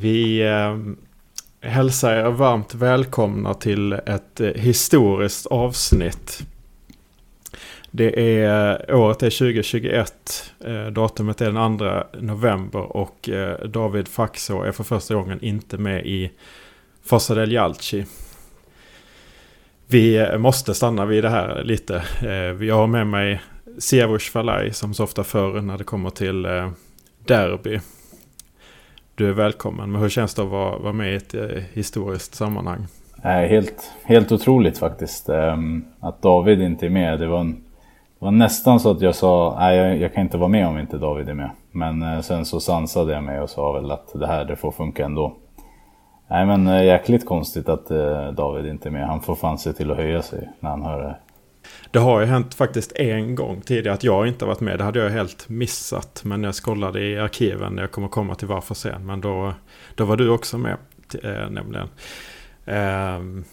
Vi eh, hälsar er varmt välkomna till ett eh, historiskt avsnitt. Det är, eh, året är 2021, eh, datumet är den 2 november och eh, David Faxå är för första gången inte med i Fossa del Jalci. Vi eh, måste stanna vid det här lite. Eh, jag har med mig Siavush Falai som så ofta förr när det kommer till eh, derby. Du är välkommen, men hur känns det att vara, vara med i ett eh, historiskt sammanhang? Helt, helt otroligt faktiskt. Ehm, att David inte är med. Det var, en, det var nästan så att jag sa nej jag, jag, kan inte vara med om inte David är med. Men eh, sen så sansade jag mig och sa väl att det här det får funka ändå. Nej men eh, jäkligt konstigt att eh, David inte är med. Han får fan se till att höja sig när han hör det. Det har ju hänt faktiskt en gång tidigare att jag inte varit med. Det hade jag helt missat. Men jag skållade i arkiven. Jag kommer komma till varför sen. Men då, då var du också med äh, nämligen. Ähm,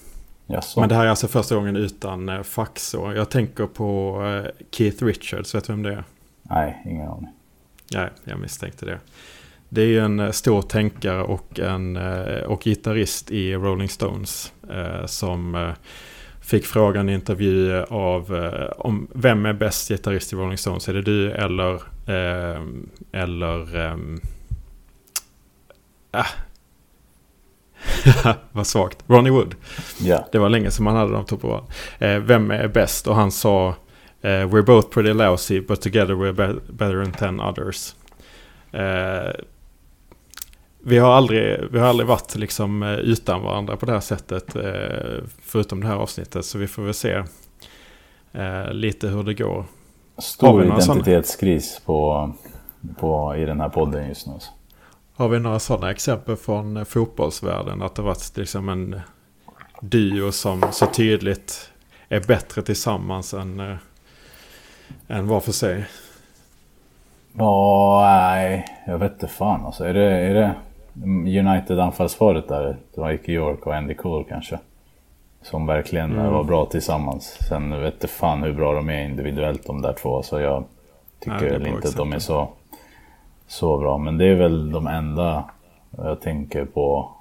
men det här är alltså första gången utan äh, Faxo. Jag tänker på äh, Keith Richards. Vet du vem det är? Nej, ingen aning. Nej, jag misstänkte det. Det är ju en stor tänkare och, en, och gitarrist i Rolling Stones. som fick frågan i intervju av eh, om vem är bäst gitarrist i Rolling Stones? Är det du eller... Eh, eller... Eh, ah. Vad svagt. Ronnie Wood. Yeah. Det var länge sedan man hade de två på eh, Vem är bäst? Och han sa eh, We're both pretty lousy but together we're be better than ten others. Vi har aldrig, vi har aldrig varit liksom eh, utan varandra på det här sättet. Eh, förutom det här avsnittet. Så vi får väl se eh, lite hur det går. Stor identitetskris på, på, i den här podden just nu. Har vi några sådana exempel från fotbollsvärlden? Att det varit liksom en duo som så tydligt är bättre tillsammans än, än var för sig? Ja, nej, jag vet inte fan alltså. Är det, är det, United-anfallsparet där, det var Ike York och Andy Cole kanske. Som verkligen mm. var bra tillsammans. Sen vet jag fan hur bra de är individuellt de där två. Så jag tycker väl inte att de är så, så bra. Men det är väl de enda jag tänker på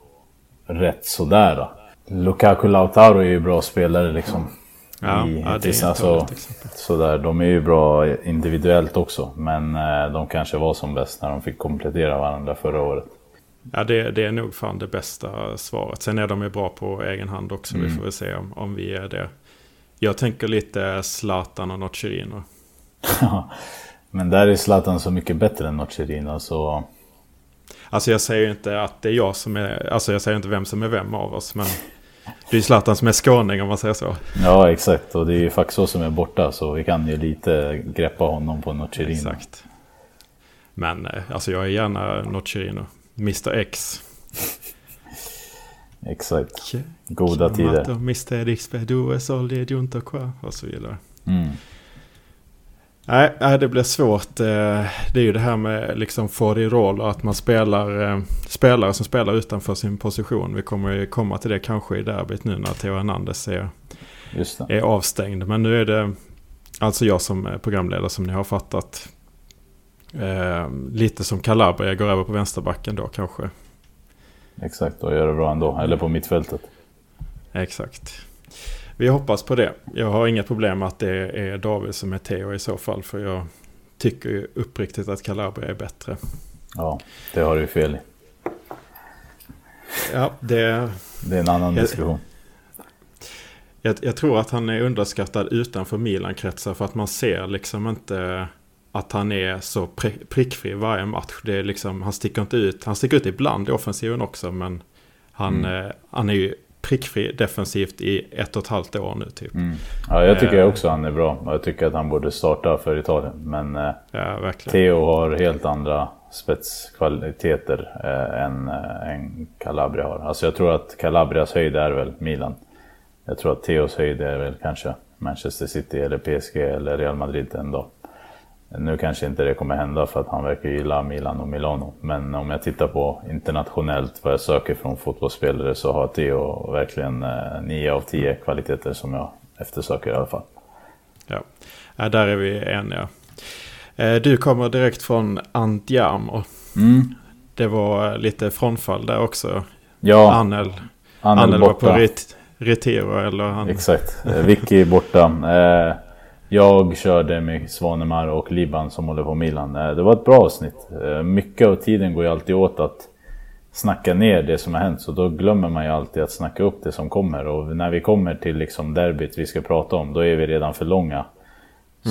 rätt sådär. Lukaku Lautaro är ju bra spelare liksom. Ja, I, ja det är alltså, sådär, De är ju bra individuellt också. Men eh, de kanske var som bäst när de fick komplettera varandra förra året. Ja, det, det, är nog fan det bästa svaret. Sen är de ju bra på egen hand också. Mm. Vi får väl se om, om vi är det. Jag tänker lite Zlatan och Nocerino. men där är Zlatan så mycket bättre än Nocerino så... Alltså jag säger ju inte att det är jag som är... Alltså jag säger inte vem som är vem av oss. Men det är Zlatan som är skåning om man säger så. Ja exakt. Och det är ju Faxå som är borta. Så vi kan ju lite greppa honom på Nocerino. Exakt. Men eh, alltså jag är gärna Nocerino. Mr X. Exakt. Goda tider. Mr X, du soldi junta qua och så vidare. Mm. Nej, det blir svårt. Eh, det är ju det här med liksom roll och att man spelar eh, spelare som spelar utanför sin position. Vi kommer ju komma till det kanske i derbyt nu när Theo Hernandez är, är avstängd. Men nu är det alltså jag som programledare som ni har fattat. Eh, lite som Calabria går över på vänsterbacken då kanske. Exakt, och gör det bra ändå. Eller på mittfältet. Exakt. Vi hoppas på det. Jag har inga problem med att det är David som är Theo i så fall. För jag tycker ju uppriktigt att Calabria är bättre. Ja, det har du fel i. Ja, det... Det är en annan diskussion. Jag, jag, tror att han är underskattad utanför Milan-kretsar för att man ser liksom inte att han är så prickfri varje match. Det är liksom, han sticker inte ut. Han sticker ut ibland i offensiven också. Men han, mm. eh, han är ju prickfri defensivt i ett och ett halvt år nu typ. Mm. Ja, jag tycker eh. också han är bra. Jag tycker att han borde starta för Italien. Men eh, ja, Theo har helt andra spetskvaliteter eh, än, eh, än Calabria har. Alltså jag tror att Calabrias höjd är väl Milan. Jag tror att Theos höjd är väl kanske Manchester City eller PSG eller Real Madrid en dag. Nu kanske inte det kommer hända för att han verkar gilla Milan och Milano. Men om jag tittar på internationellt vad jag söker från fotbollsspelare så har Theo verkligen eh, 9 av 10 kvaliteter som jag eftersöker i alla fall. Ja, där är vi eniga. Eh, du kommer direkt från Andiamo. Mm. det var lite frånfall där också. Ja, Annel, Annel, Annel var på ret, Retiro eller han... Exakt. Eh, Vicky borta. Eh, Jag körde med Svanemar och Liban som håller på Milan. Eh, Det var ett bra avsnitt. Eh, Mycket av tiden går ju alltid åt att snacka ner det som har hänt. Så då glömmer man ju alltid att snacka upp det som kommer. Och när vi kommer till liksom derbyt vi ska prata om, då är vi redan för långa.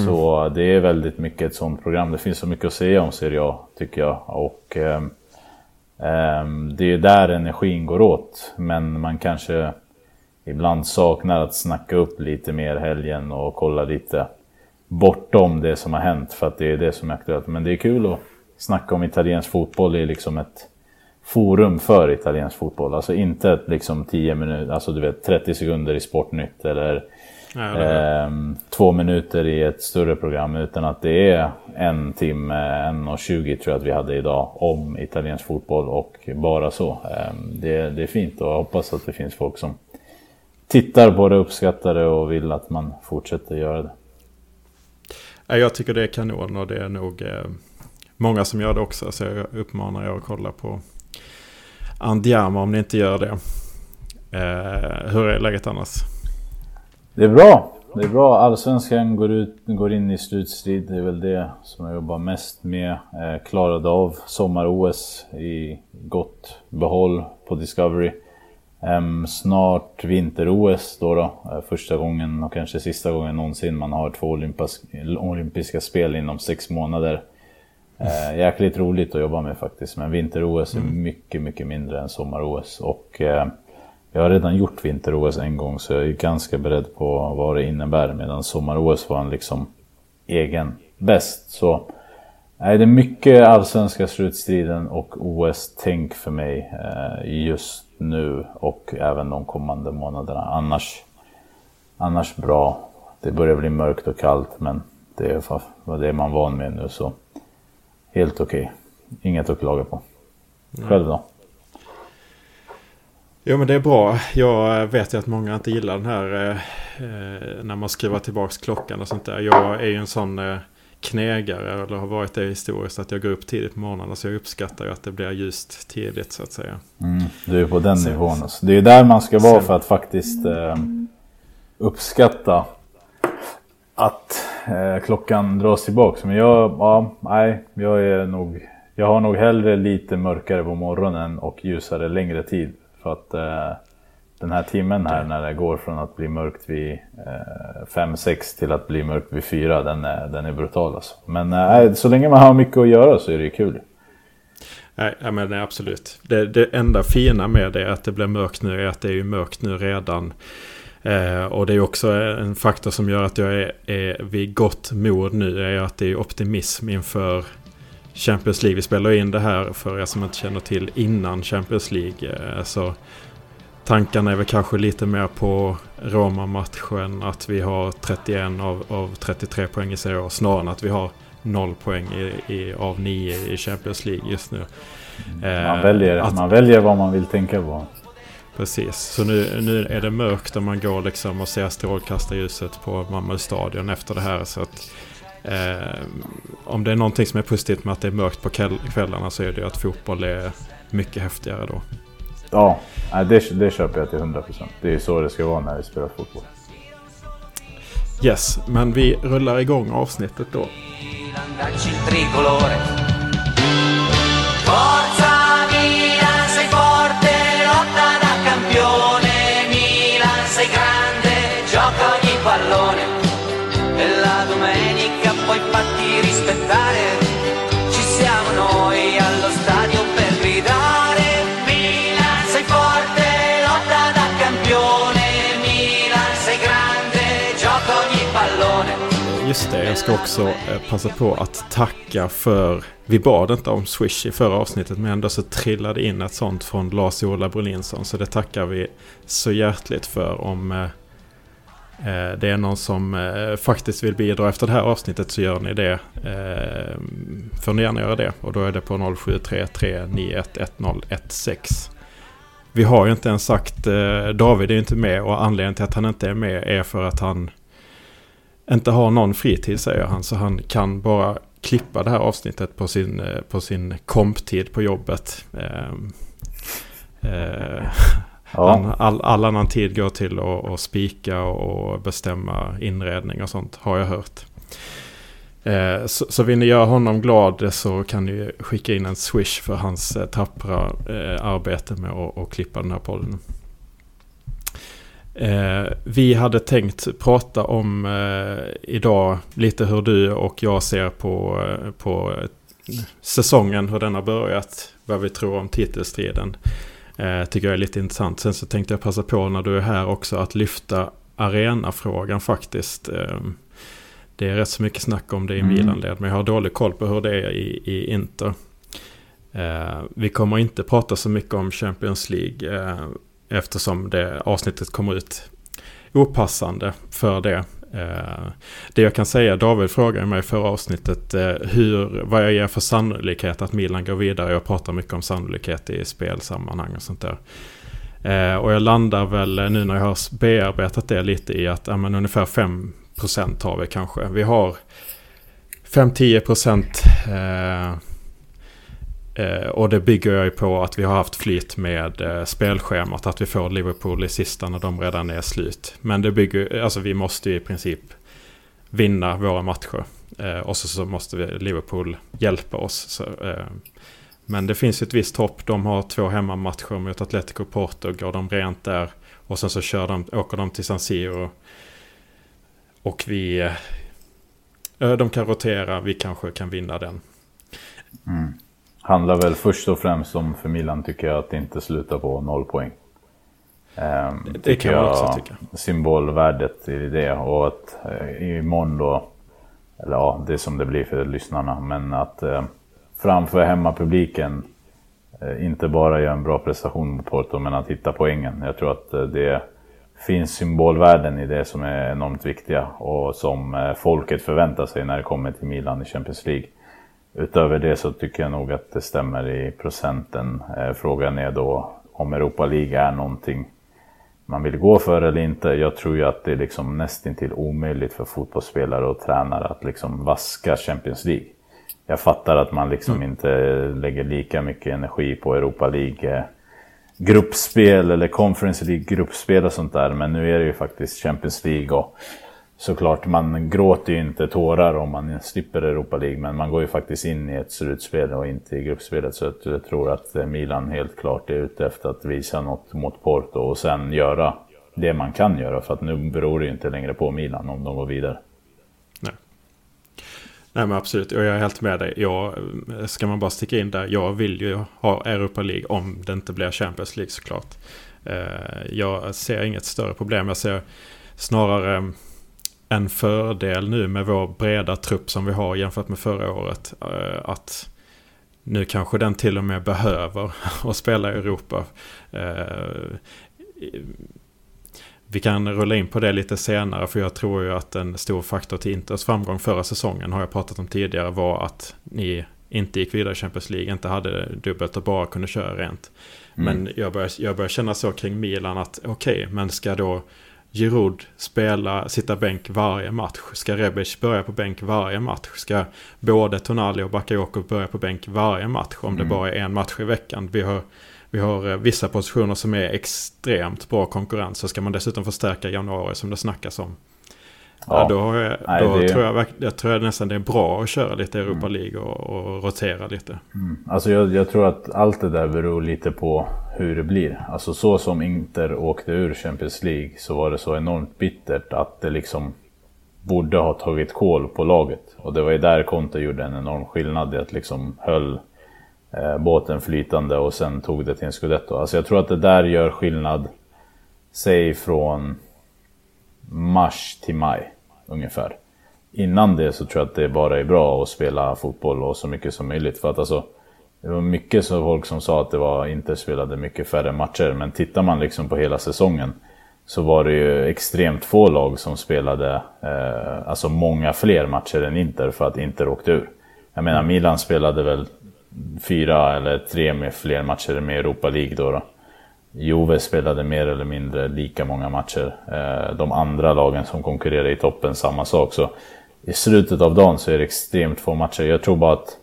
Så det är väldigt mycket ett sånt program. Det finns så mycket att säga om Serie A, tycker jag. Och ehm, det är där energin går åt. Men man kanske ibland saknar att snacka upp lite mer helgen och kolla lite bortom det som har hänt. För att det är det som är aktuellt. Men det är kul att snacka om italiensk fotboll. Det är liksom ett forum för italiensk fotboll. Alltså inte ett liksom 10 minuter, alltså du vet 30 sekunder i Sportnytt eller Ja, Ehm, två minuter i ett större program utan att det är en timme, en och 20 tror jag att vi hade idag om italiensk fotboll och bara så. Ehm, det, det är fint och jag hoppas att det finns folk som tittar på det, uppskattar det och vill att man fortsätter göra det. Ja, jag tycker det är kanon och det är nog eh, många som gör det också. Så jag uppmanar er att kolla på Andiamo om ni inte gör det. Eh, hur är läget annars? Det är bra. Det är bra. Allsvenskan går, ut, går in i slutstrid. Det är väl det som jag jobbar mest med. Eh, klarade av sommar-OS i gott behåll på Discovery. Em, snart vinter-OS då, då. Eh, Första gången och kanske sista gången någonsin man har två olympiska spel inom sex månader. Eh, jäkligt roligt att jobba med faktiskt. Men vinter-OS är mycket, mycket mindre än sommar-OS. Och eh, jag har redan gjort vinter-OS en gång så jag är ganska beredd på vad det innebär. Medan sommar-OS var en liksom egen bäst. Så nej, det är mycket allsvenska slutstriden och OS-tänk för mig eh, just nu och även de kommande månaderna. Annars, annars bra. Det börjar bli mörkt och kallt men det är det är man van med nu så helt okej. Inget att klaga på. Själv då? Jo men det är bra. Jag vet ju att många inte gillar den här eh, eh, när man skruvar tillbaks klockan och sånt där. Jag är ju en sån eh, knegare eller har varit det historiskt att jag går upp tidigt på morgonen. Så jag uppskattar att det blir ljust tidigt så att säga. Mm, du är på den Sen- nivån. Alltså. Det är där man ska vara Sen- för att faktiskt eh, uppskatta att eh, klockan dras tillbaka. Men jag, ja, nej, jag är nog... Jag har nog hellre lite mörkare på morgonen och ljusare längre tid. För att eh, den här timmen här när det går från att bli mörkt vid 5-6 till att bli mörkt vid 4, den är, den är brutal alltså. Men eh, så länge man har mycket att göra så är det ju kul. Nej, men nej, absolut. Det, det enda fina med det är att det blir mörkt nu är att det är ju mörkt nu redan. Eh, och det är också en faktor som gör att jag är, är vid gott mod nu. är att det är optimism inför Champions League. Vi spelar in det här för er som inte känner till innan Champions League. Eh, så tankarna är väl kanske lite mer på Roma-matchen. Att vi har 31 av, av 33 poäng i Serie A. Snarare än att vi har 0 poäng i, i, av 9 i Champions League just nu. Eh, Man väljer, att- man väljer vad man vill tänka på. Precis, så nu, nu är det mörkt och man går liksom och ser strålkastarljuset på Malmö stadion efter det här. Så att, eh, om det är någonting som är positivt med att det är mörkt på kväll, kvällarna så är det ju att fotboll är mycket häftigare då. Ja, det, det köper jag till 100%. Det är så det ska vara när vi spelar fotboll. Yes, men vi rullar igång avsnittet då. Dacci Just det, jag ska också eh, passa på att tacka för... Vi bad inte om Swish i förra avsnittet men ändå så trillade in ett sånt från Lars-Ola Brolinsson. Så det tackar vi så hjärtligt för om eh, eh, det är någon som eh, faktiskt vill bidra efter det här avsnittet så gör ni det. Eh, får ni gärna göra det och då är det på 0733911016. Vi har ju inte ens sagt, eh, David är ju inte med och anledningen till att han inte är med är för att han inte har någon fritid säger han. Så han kan bara klippa det här avsnittet på sin, eh, på sin komptid på jobbet. Eh, eh, ja. all, all, annan tid går till att spika och bestämma inredning och sånt har jag hört. Eh, så, så vill ni göra honom glad så kan ni skicka in en swish för hans eh, tappra arbete med att klippa den här podden. Eh, vi hade tänkt prata om eh, idag lite hur du och jag ser på, eh, på säsongen, hur den har börjat, vad vi tror om titelstriden. Eh, tycker jag är lite intressant. Sen så tänkte jag passa på när du är här också att lyfta arenafrågan faktiskt. Eh, det är rätt så mycket snack om det i mm. Milan-led, men jag har dålig koll på hur det är i, i Inter. Eh, vi kommer inte prata så mycket om Champions League eftersom det avsnittet kommer ut opassande för det. Eh, det jag kan säga, David frågade mig i förra avsnittet eh, hur, vad jag ger för sannolikhet att Milan går vidare. Jag pratar mycket om sannolikhet i spelsammanhang och sånt där. Eh, och jag landar väl nu när jag har bearbetat det lite i att ja, men ungefär 5% har vi kanske. Vi har 5-10% eh, Eh, och det bygger jag ju på att vi har haft flyt med eh, spelschemat. Att vi får Liverpool i sista när de redan är slut. Men det bygger alltså vi måste ju i princip vinna våra matcher. Eh, och så, så måste vi, Liverpool hjälpa oss. Så, eh, men det finns ett visst hopp. De har två hemmamatcher mot Atletico Porto. Går de rent där. Och sen så kör de, åker de till San Siro. Och vi... Eh, eh de kan rotera. Vi kanske kan vinna den. Mm handlar väl först och främst om för Milan tycker jag att inte sluta på noll poäng. Ehm, det, det kan man också tycka. Symbolvärdet i det och att eh, imorgon då, eller ja, det är som det blir för lyssnarna, men att eh, framför hemmapubliken eh, inte bara göra en bra prestation mot Porto, men att hitta poängen. Jag tror att eh, det finns symbolvärden i det som är enormt viktiga och som eh, folket förväntar sig när det kommer till Milan i Champions League. Utöver det så tycker jag nog att det stämmer i procenten. Eh, frågan är då om Europa League är någonting man vill gå för eller inte. Jag tror ju att det är liksom nästintill omöjligt för fotbollsspelare och tränare att liksom vaska Champions League. Jag fattar att man liksom mm. inte lägger lika mycket energi på Europa League eh, gruppspel eller Conference League gruppspel och sånt där. Men nu är det ju faktiskt Champions League och såklart, man gråter ju inte tårar om man slipper Europa League, men man går ju faktiskt in i ett slutspel och inte i gruppspelet. Så jag tror att eh, Milan helt klart är ute efter att visa något mot Porto och sen göra det man kan göra. För att nu beror det ju inte längre på Milan om de går vidare. Nej, Nej men absolut, och jag är helt med dig. Jag, ska man bara sticka in där, jag vill ju ha Europa League om det inte blir Champions League såklart. Eh, jag ser inget större problem. Jag ser snarare en fördel nu med vår breda trupp som vi har jämfört med förra året. Eh, att nu kanske den till och med behöver att spela i Europa. Eh, vi kan rulla in på det lite senare för jag tror ju att en stor faktor till Inters framgång förra säsongen har jag pratat om tidigare var att ni inte gick vidare i Champions League, inte hade dubbelt och bara kunde köra rent. Mm. Men jag börjar, jag börjar känna så kring Milan att okej, okay, men ska då Giroud spela, sitta bänk varje match? Ska Rebic börja på bänk varje match? Ska både Tonali och Bakayoko börja på bänk varje match? Om mm. det bara är en match i veckan. Vi har, vi har eh, vissa positioner som är extremt bra konkurrens. Så ska man dessutom förstärka januari som det snackas om. Ja, då, jag, Nej, då det... tror jag, jag tror nästan det är bra att köra lite Europa mm. League och, och rotera lite. Mm. Alltså jag, jag, tror att allt det där beror lite på hur det blir. Alltså så som Inter åkte ur Champions League så var det så enormt bittert att det liksom borde ha tagit koll på laget. Och det var ju där Conte gjorde en enorm skillnad i att liksom höll eh, båten flytande och sen tog det till en scudetto. Alltså jag tror att det där gör skillnad, säg från mars till maj ungefär. Innan det så tror jag att det bara är bra att spela fotboll och så mycket som möjligt. För att alltså, det var mycket så folk som sa att det var Inter spelade mycket färre matcher. Men tittar man liksom på hela säsongen så var det ju extremt få lag som spelade eh, alltså många fler matcher än Inter för att Inter åkte ur. Jag menar Milan spelade väl fyra eller tre med fler matcher med Europa League då. då. Juve spelade mer eller mindre lika många matcher. Eh, de andra lagen som konkurrerar i toppen, samma sak. Så i slutet av dagen så är det extremt få matcher. Jag tror bara att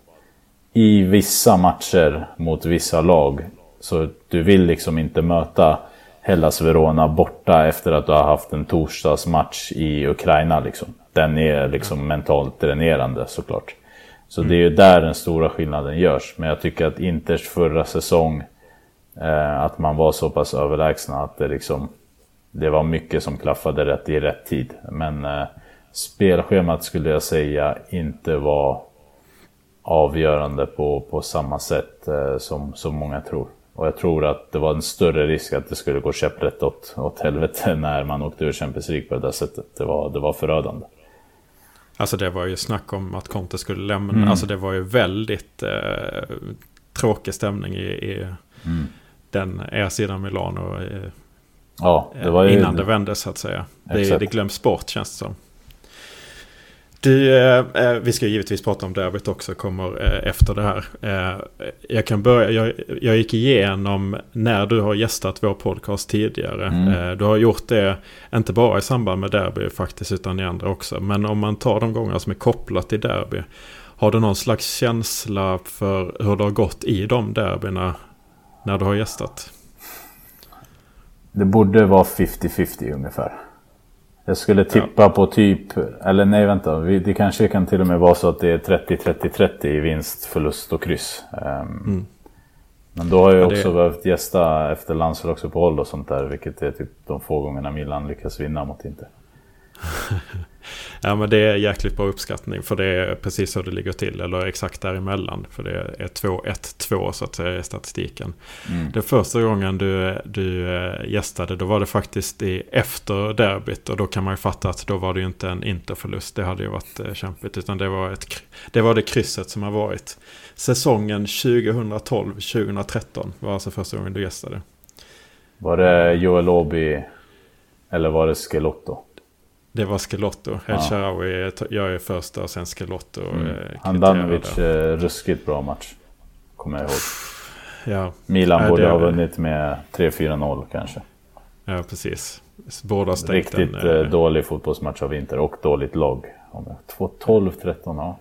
i vissa matcher mot vissa lag så du vill liksom inte möta Hellas Verona borta efter att du har haft en torsdagsmatch i Ukraina. Liksom. Den är liksom mentalt dränerande såklart. Så det är ju där den stora skillnaden görs. Men jag tycker att Inters förra säsong, att man var så pass överlägsna att det liksom det var mycket som klaffade rätt i rätt tid. Men eh, spelschemat skulle jag säga inte var avgörande på, på samma sätt eh, som, som många tror. Och jag tror att det var en större risk att det skulle gå käpprätt åt, åt helvete när man åkte ur Champions League på det där sättet. Det var, det var förödande. Alltså det var ju snack om att Conte skulle lämna. Mm. Alltså det var ju väldigt eh, tråkig stämning i, i mm. Den er sidan Milano. Eh, ja, det var ju... Innan det vände så att säga. Det, det glöms bort känns det som. Du, eh, eh, vi ska givetvis prata om derbyt också, kommer eh, efter det här. Eh, jag kan börja, jag, jag gick igenom när du har gästat vår podcast tidigare. Mm. Eh, du har gjort det, inte bara i samband med derby faktiskt, utan i andra också. Men om man tar de gånger som är kopplat till derby. Har du någon slags känsla för hur det har gått i de derbyna när du har gästat? Det borde vara 50-50 ungefär. Jag skulle tippa ja. på typ, eller nej vänta, det kanske kan till och med vara så att det är 30-30-30 i vinst, förlust och kryss. Um, mm. Men då har jag också det... behövt gästa efter landslagsuppehåll och sånt där, vilket är typ de få gångerna Milan lyckas vinna mot Inter. ja men det är jäkligt bra uppskattning för det är precis så det ligger till. Eller exakt däremellan. För det är 2-1-2 så att säga i statistiken. Mm. Den första gången du, du eh, gästade då var det faktiskt i, efter derbyt. Och då kan man ju fatta att då var det ju inte en interförlust. Det hade ju varit eh, kämpigt. Utan det var, ett, det var det krysset som har varit. Säsongen 2012-2013 var alltså första gången du gästade. Var det Joel Obi eller var det Skelotto? Det var Skelotto. El ja. Sharawi gör ju första och sen Skelotto. Mm. Eh, Handanovic, eh, ruskigt bra match. Kommer jag ihåg. Ja. Milan borde ha vunnit med 3-4-0 kanske. Ja, precis. Båda Riktigt en, eh, dålig fotbollsmatch av Inter och dåligt lag. 12-13, ja.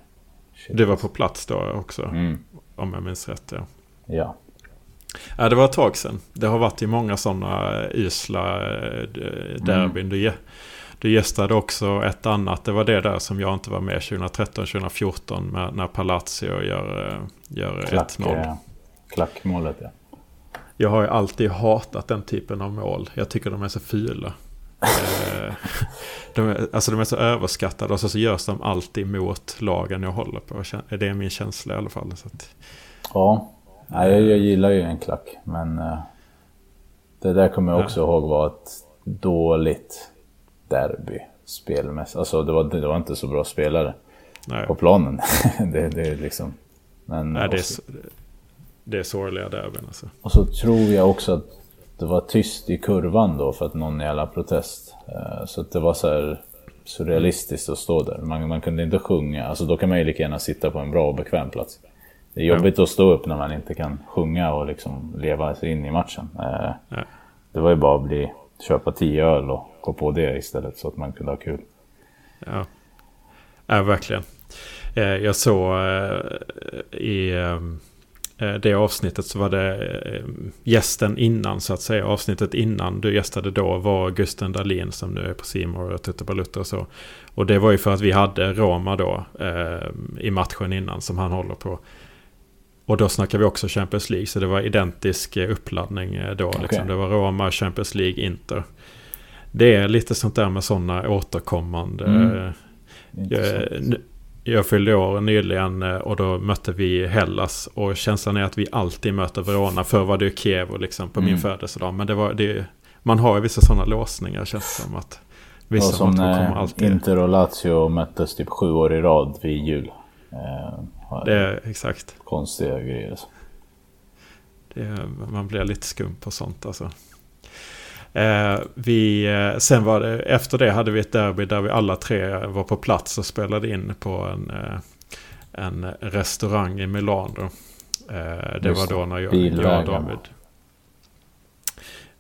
Shit. Du var på plats då också, mm. om jag minns rätt. Ja. ja. Ja, det var ett tag sedan. Det har varit i många sådana usla eh, derbyn. Mm. Du, gästade också ett annat. Det var det där som jag inte var med 2013-2014 när Palazzo gör, eh, gör Klack, 1-0. Eh, klackmålet ja. Jag har ju alltid hatat den typen av mål. Jag tycker de är så fula. de, är, alltså de är så överskattade och så, så görs de alltid mot lagen jag håller på. Det är min känsla i alla fall. Så att... Ja, Nej, jag, jag gillar ju en klack, men det där kommer jag också ja. ihåg var ett dåligt derby spelmässigt. Alltså det var, det var inte så bra spelare Nej. på planen. det, det är liksom... Men, Nej, det, är, det är sorgliga derbyn alltså. Och så tror jag också att det var tyst i kurvan då för att någon jävla protest. Uh, så att det var så här surrealistiskt att stå där. Man, man kunde inte sjunga. Alltså då kan man ju lika gärna sitta på en bra och bekväm plats. Det är jobbigt ja. att stå upp när man inte kan sjunga och liksom leva sig in i matchen. Eh, ja. Det var ju bara att bli, köpa tio öl och gå på det istället så att man kunde ha kul. Ja, ja verkligen. Eh, jag såg eh, i det avsnittet så var det gästen innan så att säga. Avsnittet innan du gästade då var Gusten Dahlin som nu är på Simor och Tutte Baluta och så. Och det var ju för att vi hade Roma då i matchen innan som han håller på. Och då snackar vi också Champions League. Så det var identisk eh, uppladdning eh, då. Okay. Liksom. Det var Roma, Champions League, Inter. Det är lite sånt där med sådana återkommande. Mm. Eh, jag, jag fyllde år nyligen och då mötte vi Hellas. Och känslan är att vi alltid möter Verona. Förr var det ju Kiev och liksom på mm. min födelsedag. Men det var, det, man har ju vissa sådana låsningar känns det som. Att vissa som när alltid... Inter och Lazio möttes typ sju år i rad vid jul. Det är exakt. Konstiga grejer. Det, man blir lite skum på sånt alltså. Eh, vi, eh, sen var det, efter det hade vi ett derby där vi alla tre var på plats och spelade in på en, eh, en restaurang i Milano. Eh, det var då när jag, jag och David...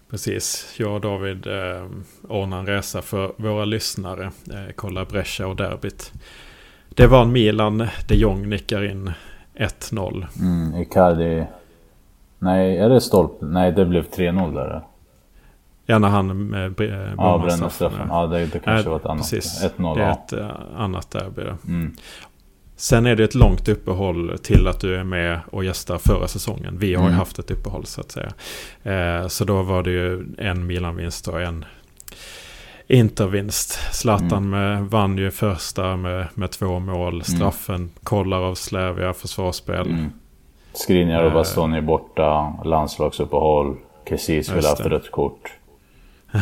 Precis, jag och David eh, ordnade en resa för våra lyssnare. Eh, kolla Brescia och derbyt. Det var en Milan de Jong nickar in 1-0. Mm, Icardi... Nej, är det stolp? Nej, det blev 3-0 där. Ja, när han eh, ja, brände straffen. Ja, det, det kanske äh, var ett annat. 1-0. Det är ett uh, annat derby. Mm. Sen är det ett långt uppehåll till att du är med och gästar förra säsongen. Vi har mm. ju haft ett uppehåll så att säga. Eh, så då var det ju en Milan-vinst och en Intervinst. Zlatan mm. vann ju första med, med två mål. Mm. Straffen mm. kollar av Slavia försvarsspel. Mm. Skriniar och Bastoni borta. Landslagsuppehåll. Kessis vill ha haft rött kort. Ja.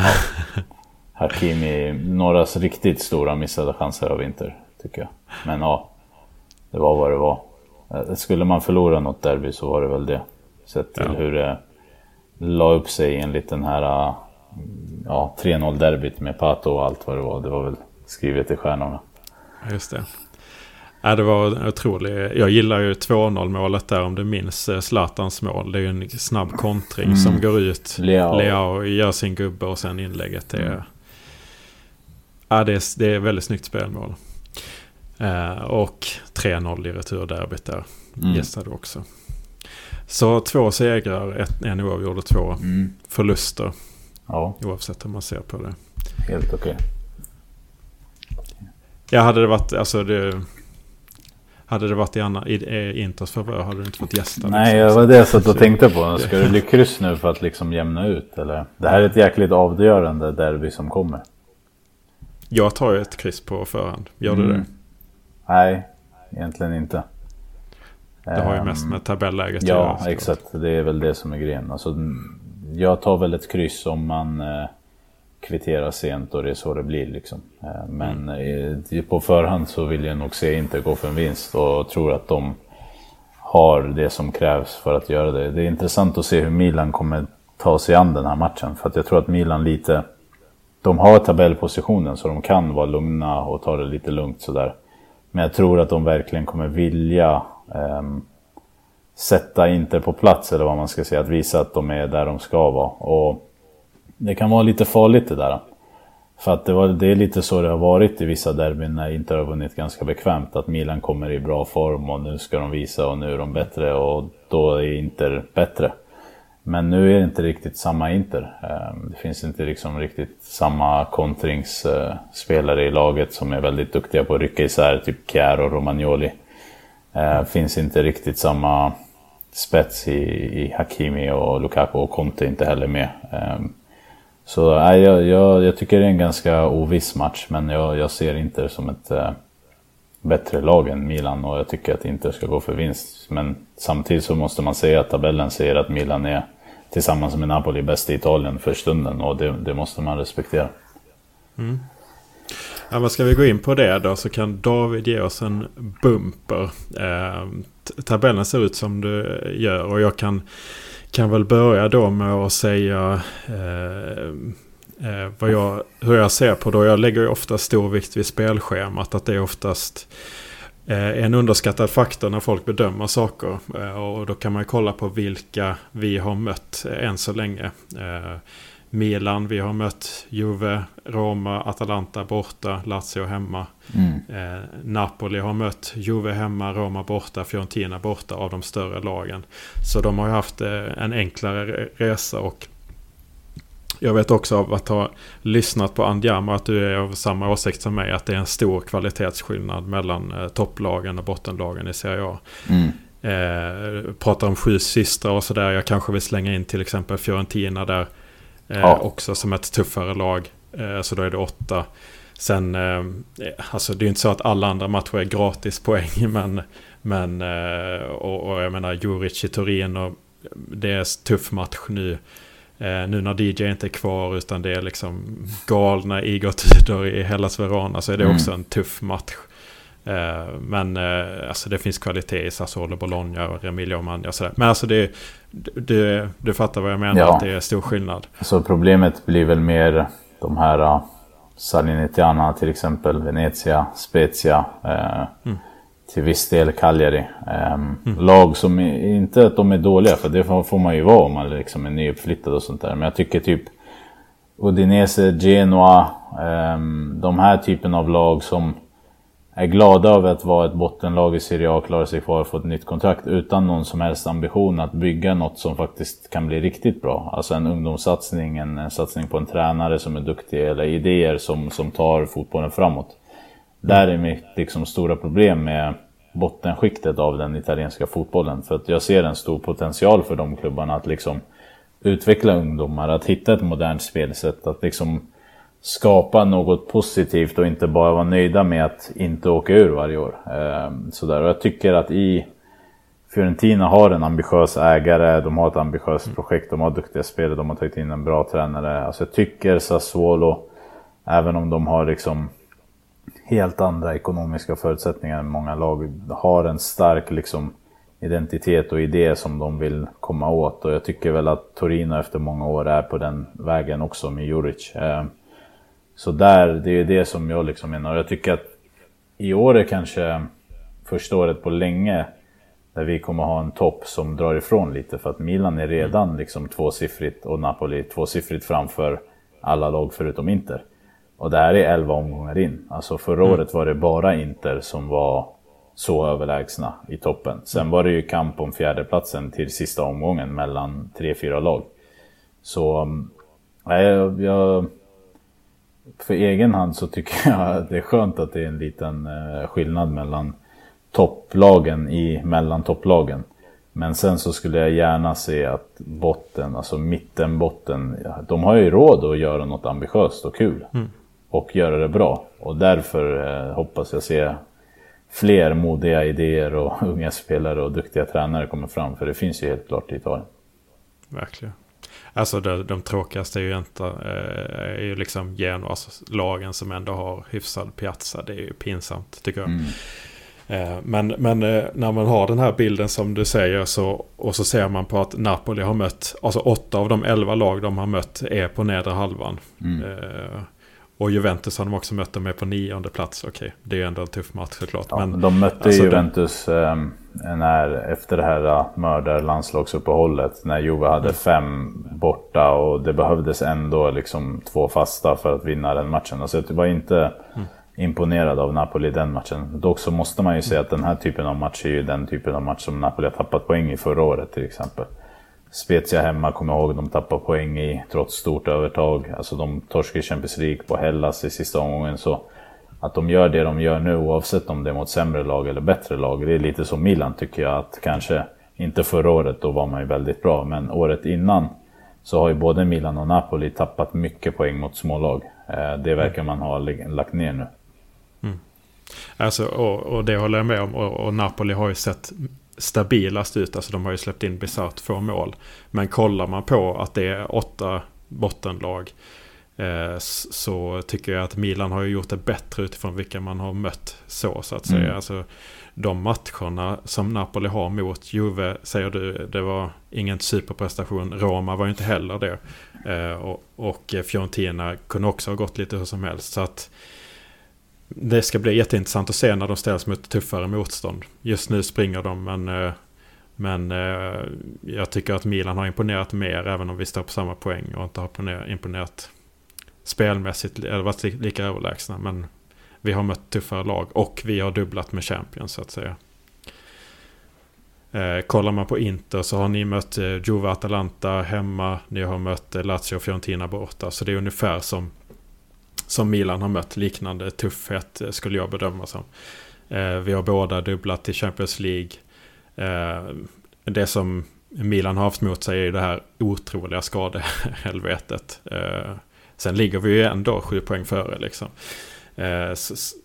Hakimi, några riktigt stora missade chanser av Inter, tycker jag. Men ja, det var vad det var. Eh, skulle man förlora något derby så var det väl det. Sett till ja. hur det la upp sig enligt den här ja, 3-0 derbyt med Pato och allt vad det var. Det var väl skrivet i stjärnorna. Just det. Ja, det var otroligt. Jag gillar ju 2-0 målet där om du minns eh, Zlatans mål. Det är ju en snabb kontring mm. som går ut. Leao. Leao gör sin gubbe och sen inlägget. Det är, mm. ja, det är, det är väldigt snyggt spelmål. Eh, och 3-0 i returderbyt där. Mm. Gästade också. Så två segrar, ett, en oavgjord och två mm. förluster. Ja. Oavsett hur man ser på det. Helt okej. Okay. Ja, hade det varit, alltså det... Hade det varit i, Anna, i Inters favör hade du inte fått gästa. Nej, liksom. det var det jag satt och tänkte på. Ska det bli kryss nu för att liksom jämna ut? Eller? Det här är ett jäkligt avgörande derby som kommer. Jag tar ju ett kryss på förhand. Gör mm. du det? Nej, egentligen inte. Det har ju mest med tabelläget Ja, exakt. Det är väl det som är grejen. Alltså, jag tar väl ett kryss om man eh, kvitterar sent och det är så det blir. Liksom. Eh, men mm. på förhand så vill jag nog se inte gå för en vinst och tror att de har det som krävs för att göra det. Det är intressant att se hur Milan kommer ta sig an den här matchen. För att jag tror att Milan lite... De har tabellpositionen så de kan vara lugna och ta det lite lugnt sådär. Men jag tror att de verkligen kommer vilja um, sätta Inter på plats eller vad man ska säga. Att visa att de är där de ska vara. Och det kan vara lite farligt det där. För att det, var, det är lite så det har varit i vissa derbyn när Inter har vunnit ganska bekvämt. Att Milan kommer i bra form och nu ska de visa och nu är de bättre och då är Inter bättre. Men nu är det inte riktigt samma Inter. Ehm, det finns inte liksom riktigt samma kontringsspelare eh, i laget som är väldigt duktiga på att rycka isär, typ Kjär och Romagnoli. Det finns inte riktigt samma spets i, i Hakimi och Lukaku och Conte inte heller med. Ehm, så nej, jag, jag, jag, tycker det är en ganska oviss match, men jag, jag ser Inter som ett äh, bättre lag än Milan och jag tycker att Inter ska gå för vinst. Men samtidigt så måste man säga att tabellen säger att Milan är tillsammans med Napoli bäst i Italien för stunden och det, det måste man respektera. Mm. Ja, men ska vi gå in på det då så kan David ge oss en bumper. Eh, tabellen ser ut som du gör och jag kan, kan väl börja då med att säga eh, eh, vad jag, hur jag ser på det. Jag lägger ju ofta stor vikt vid spelschemat. Att det är oftast Eh, en underskattad faktor när folk bedömer saker. Eh, och då kan man kolla på vilka vi har mött eh, än så länge. Eh, Milan, vi har mött Juve, Roma, Atalanta borta, Lazio hemma. Mm. Napoli har mött Juve hemma, Roma borta, Fiorentina borta av de större lagen. Så de har ju haft en enklare resa och jag vet också av att ha lyssnat på Andiamo att du är av samma åsikt som mig. Att det är en stor kvalitetsskillnad mellan eh, topplagen och bottenlagen i Serie A. Mm. Eh, pratar om sju systrar och sådär. Jag kanske vill slänga in till exempel Fiorentina där. Eh, ja. Också som ett tuffare lag. Eh, så då är det åtta. Sen, eh, alltså det är inte så att alla andra matcher är gratis poäng. Men, men och, och jag menar Juric i Turin och det är en tuff match nu. Nu när DJ inte är kvar utan det är liksom galna Igor-tider i Hellas Verona så är det mm. också en tuff match. Eh, men eh, alltså det finns kvalitet i Sassuolo, Bologna och Romagna och sådär. Men alltså det, det, du fattar vad jag menar, ja. att det är stor skillnad. Så problemet blir väl mer de här uh, Salernitana till exempel, Venezia, Spezia. Mm till viss del Cagliari. Mm. Lag som inte att de är dåliga, för det får man ju vara om man liksom är nyuppflyttad och sånt där. Men jag tycker typ Udinese, Genoa, de här typen av lag som är glada över att vara ett bottenlag i Serie A, och klara sig kvar och få ett nytt kontrakt utan någon som helst ambition att bygga något som faktiskt kan bli riktigt bra. Alltså en ungdomssatsning, en, en satsning på en tränare som är duktig eller idéer som, som tar fotbollen framåt. Där är mitt liksom, stora problem med bottenskiktet av den italienska fotbollen. För att jag ser en stor potential för de klubbarna att liksom utveckla ungdomar, att hitta ett modernt spelsätt, att liksom skapa något positivt och inte bara vara nöjda med att inte åka ur varje år. Ehm, sådär. Och jag tycker att i Fiorentina har en ambitiös ägare, de har ett ambitiöst projekt, de har duktiga spelare, de har tagit in en bra tränare. Alltså jag tycker Sassuolo, även om de har liksom helt andra ekonomiska förutsättningar än många lag, har en stark liksom identitet och idé som de vill komma åt. Och jag tycker väl att Torino efter många år är på den vägen också med Juric. Ehm, så där, det är det som jag liksom menar. Jag tycker att i år är kanske första året på länge där vi kommer ha en topp som drar ifrån lite. För att Milan är redan liksom tvåsiffrigt och Napoli tvåsiffrigt framför alla lag förutom Inter. Och det här är 11 omgångar in. Alltså förra mm. året var det bara Inter som var så överlägsna i toppen. Sen var det ju kamp om fjärdeplatsen till sista omgången mellan tre, fyra lag. Så jag, jag, för egen hand så tycker jag att det är skönt att det är en liten eh, skillnad mellan topplagen i mellan topplagen. Men sen så skulle jag gärna se att botten, alltså mittenbotten, de har ju råd att göra något ambitiöst och kul. Mm. Och göra det bra. Och därför eh, hoppas jag se fler modiga idéer och unga spelare och duktiga tränare komma fram. För det finns ju helt klart i Italien. Verkligen. Alltså de, de tråkigaste är ju inte eh, är ju liksom Genoas alltså lagen som ändå har hyfsad piazza. Det är ju pinsamt tycker jag. Mm. Eh, men, men eh, när man har den här bilden som du säger så, och så ser man på att Napoli har mött, alltså åtta av de elva lag de har mött är på nedre halvan. Mm. Och Juventus har de också mött, de är på nionde plats. Okej, det är ju ändå en tuff match såklart. Ja, men, de mötte alltså Juventus de... eh, när, efter det här uh, mördar-landslagsuppehållet. När Juve hade mm. fem borta och det behövdes ändå liksom två fasta för att vinna den matchen. Alltså det var inte mm. imponerad av Napoli den matchen. Dock så måste man ju säga att den här typen av match är ju den typen av match som Napoli har tappat poäng i förra året till exempel. Spezia hemma, kommer jag ihåg, de tappar poäng i trots stort övertag. Alltså de torskar i Champions League på Hellas i sista omgången. Så att de gör det de gör nu, oavsett om det är mot sämre lag eller bättre lag. Det är lite som Milan tycker jag, att kanske inte förra året, då var man ju väldigt bra, men året innan så har ju både Milan och Napoli tappat mycket poäng mot smålag. Eh, det verkar man ha lagt ner nu. Mm. Alltså, och, och, det håller jag med om. Och, och Napoli har ju sett stabilast ut. Alltså de har ju släppt in bisarrt få mål. Men kollar man på att det är åtta bottenlag. Eh, så tycker jag att Milan har gjort det bättre utifrån vilka man har mött så så att säga. Mm. Alltså, de matcherna som Napoli har mot Juve säger du, det var ingen superprestation. Roma var ju inte heller det. Eh, och, och Fiorentina kunde också ha gått lite hur som helst. Så att det ska bli jätteintressant att se när de ställs mot tuffare motstånd. Just nu springer de men, eh, men eh, jag tycker att Milan har imponerat mer även om vi står på samma poäng och inte har imponerat spelmässigt eller varit lika överlägsna. Men vi har mött tuffare lag och vi har dubblat med Champions så att säga. Eh, kollar man på Inter så har ni mött eh, Juve Atalanta hemma. Ni har mött eh, Lazio och Fiorentina borta. Så det är ungefär som som Milan har mött liknande tuffhet eh, skulle jag bedöma som. Eh, vi har båda dubblat i Champions League. Eh, det som Milan har haft mot sig är det här otroliga skadehelvetet. Sen ligger vi ju ändå sju poäng före liksom.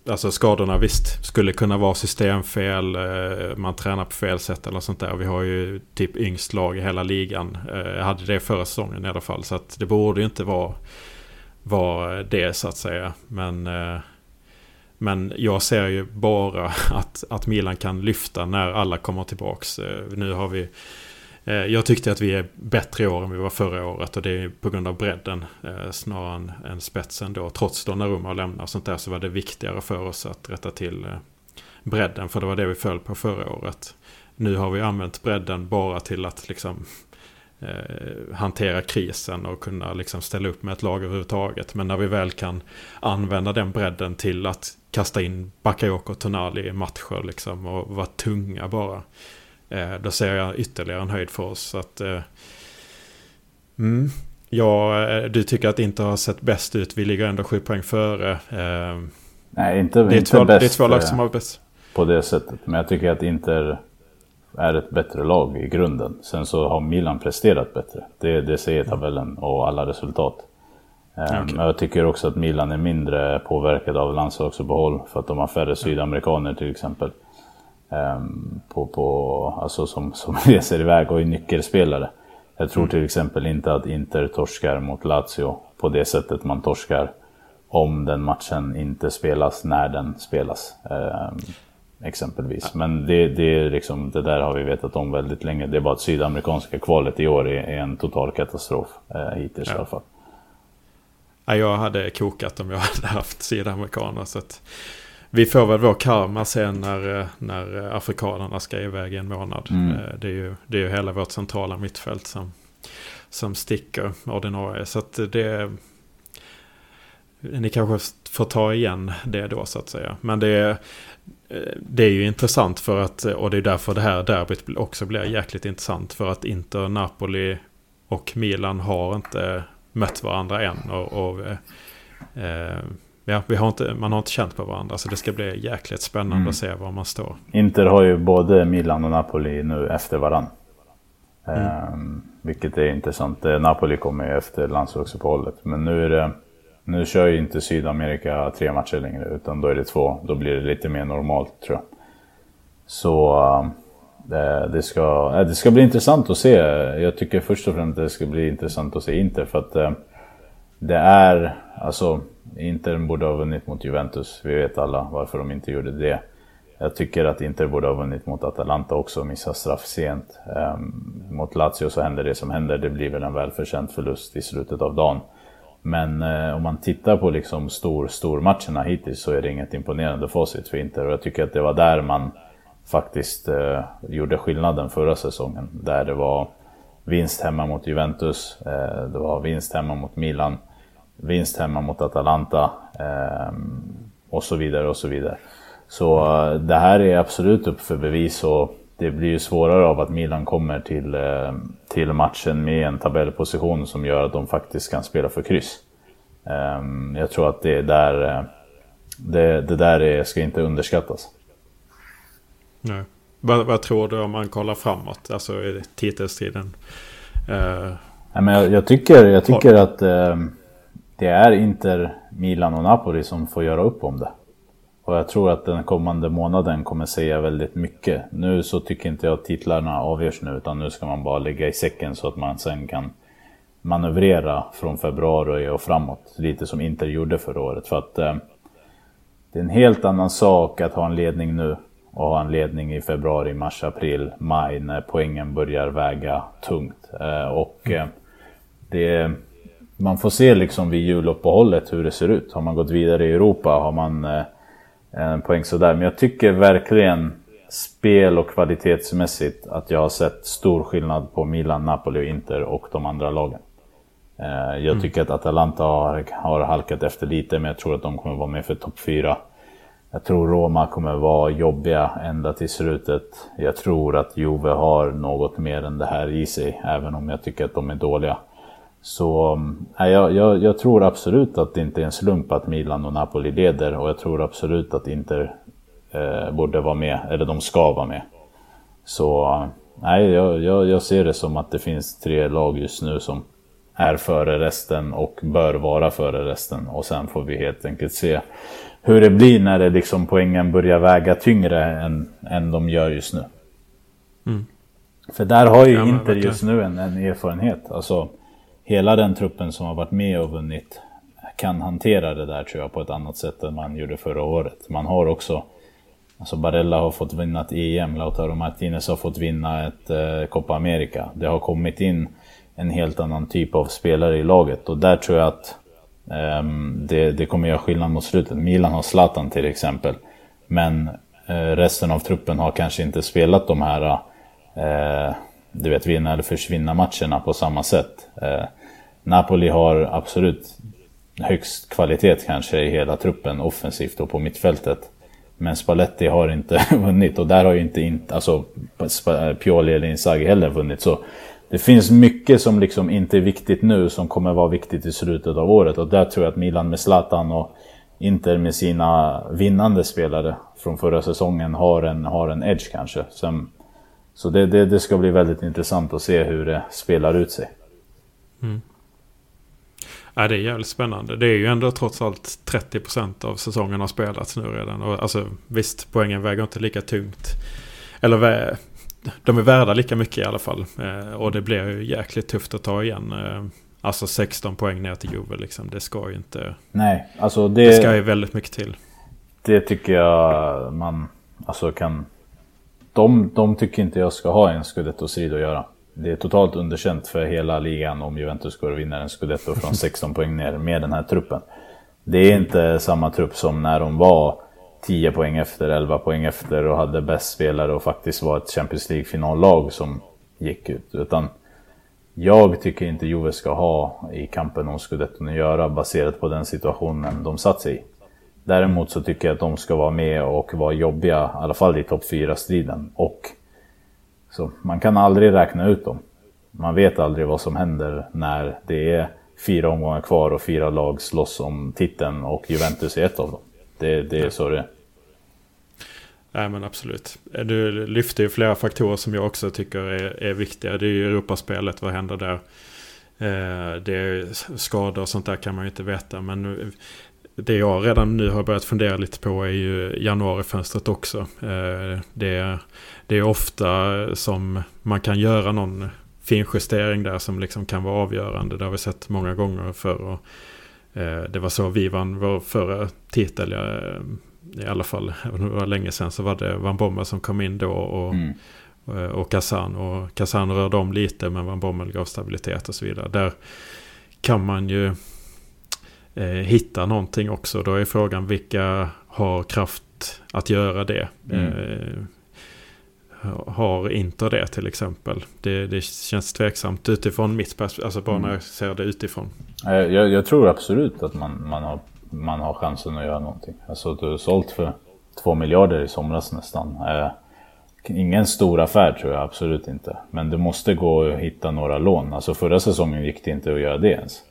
Alltså skadorna visst skulle kunna vara systemfel, man tränar på fel sätt eller sånt där. Vi har ju typ yngst lag i hela ligan. Jag hade det förra säsongen i alla fall. Så att det borde ju inte vara var det så att säga. Men, eh, men jag ser ju bara att, att Milan kan lyfta när alla kommer tillbaks. Eh, nu har vi eh, jag tyckte att vi är bättre i år än vi var förra året och det är på grund av bredden snarare än, än spetsen då. Trots Donnarumma lämnar och sånt där så var det viktigare för oss att rätta till bredden för det var det vi föll på förra året. Nu har vi använt bredden bara till att liksom hantera krisen och kunna liksom ställa upp med ett lag överhuvudtaget. Men när vi väl kan använda den bredden till att kasta in Bakayoko och Tonali i matcher liksom och vara tunga bara. Eh, då ser jag ytterligare en höjd för oss. Att, eh, mm, ja, eh, du tycker att Inter har sett bäst ut. Vi ligger ändå sju poäng före. Eh, Nej, inte, det, är inte två, bäst det är två lag som eh, har bäst. på det sättet. Men jag tycker att Inter är ett bättre lag i grunden. Sen så har Milan presterat bättre. Det, det säger tabellen och alla resultat. Ehm. Men jag tycker också att Milan är mindre påverkad av landslagsuppehåll för att de har färre sydamerikaner till exempel. Ehm, på, på, alltså som, som reser iväg och är nyckelspelare. Jag tror till exempel inte att Inter torskar mot Lazio på det sättet man torskar om den matchen inte spelas när den spelas. Exempelvis. Men det, det, är liksom, det där har vi vetat om väldigt länge. Det är bara att sydamerikanska kvalet i år är, är en total katastrof eh, hittills i alla fall. Ja, jag hade kokat om jag hade haft sydamerikaner. Så att vi får väl vår karma sen när, eh, när afrikanerna ska iväg i en månad. Mm. Eh, Det, är ju, det är ju hela vårt centrala mittfält som, som sticker ordinarie. Så att det... Ni kanske får ta igen det då så att säga. Men det är, eh, det är ju intressant för att, och det är därför det här derbyt också blir jäkligt intressant. För att Inter, Napoli och Milan har inte mött varandra än. Och, och eh, ja, vi har inte, man har inte känt på varandra. Så det ska bli jäkligt spännande Mm. att se var man står. Inter har ju både Milan och Napoli nu efter varann. Ehm, vilket är intressant. Eh, Napoli kommer ju efter landslagsuppehållet. Men nu är det... Nu kör ju inte Sydamerika tre matcher längre utan då är det två. Då blir det lite mer normalt tror jag. Så eh, det, ska, äh, det ska bli intressant att se. Jag tycker först och främst att det ska bli intressant att se Inter för att eh, det är, alltså Inter borde ha vunnit mot Juventus. Vi vet alla varför de inte gjorde det. Jag tycker att Inter borde ha vunnit mot Atalanta också, missat straff sent. Ehm, mot Lazio så händer det som händer, det blir väl en välförtjänt förlust i slutet av dagen. Men eh, om man tittar på liksom stor, stormatcherna hittills så är det inget imponerande facit för Inter. Och jag tycker att det var där man faktiskt eh, gjorde skillnaden förra säsongen. Där det var vinst hemma mot Juventus, eh, det var vinst hemma mot Milan, vinst hemma mot Atalanta eh, och så vidare och så vidare. Så eh, det här är absolut upp för bevis och det blir ju svårare av att Milan kommer till, eh, till matchen med en tabellposition som gör att de faktiskt kan spela för kryss. Eh, Jag tror att det är där, eh, det, det där är, ska inte underskattas. Nej. Vad, vad tror du om man kollar framåt? Alltså i titelstriden. Eh, Nej, men jag, jag tycker, jag tycker att eh, det är Inter, Milan och Napoli som får göra upp om det. Och jag tror att den kommande månaden kommer säga väldigt mycket. Nu så tycker inte jag att titlarna avgörs nu utan nu ska man bara lägga i säcken så att man sen kan manövrera från februari och framåt. Lite som Inter gjorde förra året. För att eh, det är en helt annan sak att ha en ledning nu och ha en ledning i februari, mars, april, maj när poängen börjar väga tungt. Eh, och eh, det, man får se liksom vid juluppehållet hur det ser ut. Har man gått vidare i Europa har man eh, en poäng sådär. Men jag tycker verkligen spel och kvalitetsmässigt att jag har sett stor skillnad på Milan, Napoli och Inter och de andra lagen. Eh, Jag tycker att Atalanta har, har halkat efter lite men jag tror att de kommer vara med för topp 4. Jag tror Roma kommer vara jobbiga ända till slutet. Jag tror att Juve har något mer än det här i sig, även om jag tycker att de är dåliga. Så nej, jag, jag, jag tror absolut att det inte är en slump att Milan och Napoli leder och jag tror absolut att Inter eh, borde vara med, eller de ska vara med. Så nej, jag, jag, jag ser det som att det finns tre lag just nu som är före resten och bör vara före resten. Och sen får vi helt enkelt se hur det blir när det liksom poängen börjar väga tyngre än, än de gör just nu. Mm. För där har ju Ja, Inter verkligen. just nu en, en erfarenhet. Alltså, hela den truppen som har varit med och vunnit kan hantera det där tror jag på ett annat sätt än man gjorde förra året. Man har också, alltså Barella har fått vinna ett EM, Lautaro Martinez har fått vinna ett eh, Copa America. Det har kommit in en helt annan typ av spelare i laget och där tror jag att eh, det, det kommer göra skillnad mot slutet. Milan har Zlatan till exempel. Men eh, resten av truppen har kanske inte spelat de här eh, du vet, vinna eller försvinna matcherna på samma sätt. Eh, Napoli har absolut högst kvalitet kanske i hela truppen offensivt och på mittfältet. Men Spalletti har inte vunnit och där har ju inte, alltså, Pioli eller Inzaghi heller vunnit. Så det finns mycket som liksom inte är viktigt nu som kommer vara viktigt i slutet av året. Och där tror jag att Milan med Zlatan och Inter med sina vinnande spelare från förra säsongen har en, har en edge kanske. Sen, så det, det, det, ska bli väldigt intressant att se hur det spelar ut sig. Mm. Ja, det är jävligt spännande. Det är ju ändå trots allt 30% av säsongen har spelats nu redan. Och alltså, visst, poängen väger inte lika tungt. Eller de är värda lika mycket i alla fall. Eh, och det blir ju jäkligt tufft att ta igen. Eh, alltså 16 poäng ner till Juve liksom. Det ska ju inte... Nej, alltså det... Det ska ju väldigt mycket till. Det tycker jag man alltså kan... De, de tycker inte jag ska ha en scudetto-strid att göra. Det är totalt underkänt för hela ligan om Juventus går och vinner en scudetto från 16 poäng ner med den här truppen. Det är inte samma trupp som när de var 10 poäng efter, 11 poäng efter och hade bäst spelare och faktiskt var ett Champions League-finallag som gick ut. Utan jag tycker inte Juve ska ha i kampen om scudetton att göra baserat på den situationen de satt sig i. Däremot så tycker jag att de ska vara med och vara jobbiga, i alla fall i topp 4-striden. Och så man kan aldrig räkna ut dem. Man vet aldrig vad som händer när det är fyra omgångar kvar och fyra lag slåss om titeln och Juventus är ett av dem. Det, det är så det är. Nej men absolut. Du lyfter ju flera faktorer som jag också tycker är, är viktiga. Det är ju Europaspelet, vad händer där? Eh, det är skador och sånt där kan man ju inte veta. Men det jag redan nu har börjat fundera lite på är ju januarifönstret också. Eh, det, det är ofta som man kan göra någon finjustering där som liksom kan vara avgörande. Det har vi sett många gånger förr. Eh, det var så vi vann vår förra titel. Jag, I alla fall, även om det var länge sedan så var det Van Bommel som kom in då. Och, mm. och Kazan. Och Kazan rörde om lite men Van Bommel gav stabilitet och så vidare. Där kan man ju eh, hitta någonting också. Då är frågan vilka har kraft att göra det. Mm. Eh, har Inter det till exempel? Det, det känns tveksamt utifrån mitt perspektiv, alltså bara mm. när jag ser det utifrån. Jag, jag, tror absolut att man, man, har, man har chansen att göra någonting. Alltså du har sålt för två miljarder i somras nästan. Eh, ingen stor affär tror jag absolut inte. Men det måste gå att hitta några lån. Alltså förra säsongen gick det inte att göra det ens.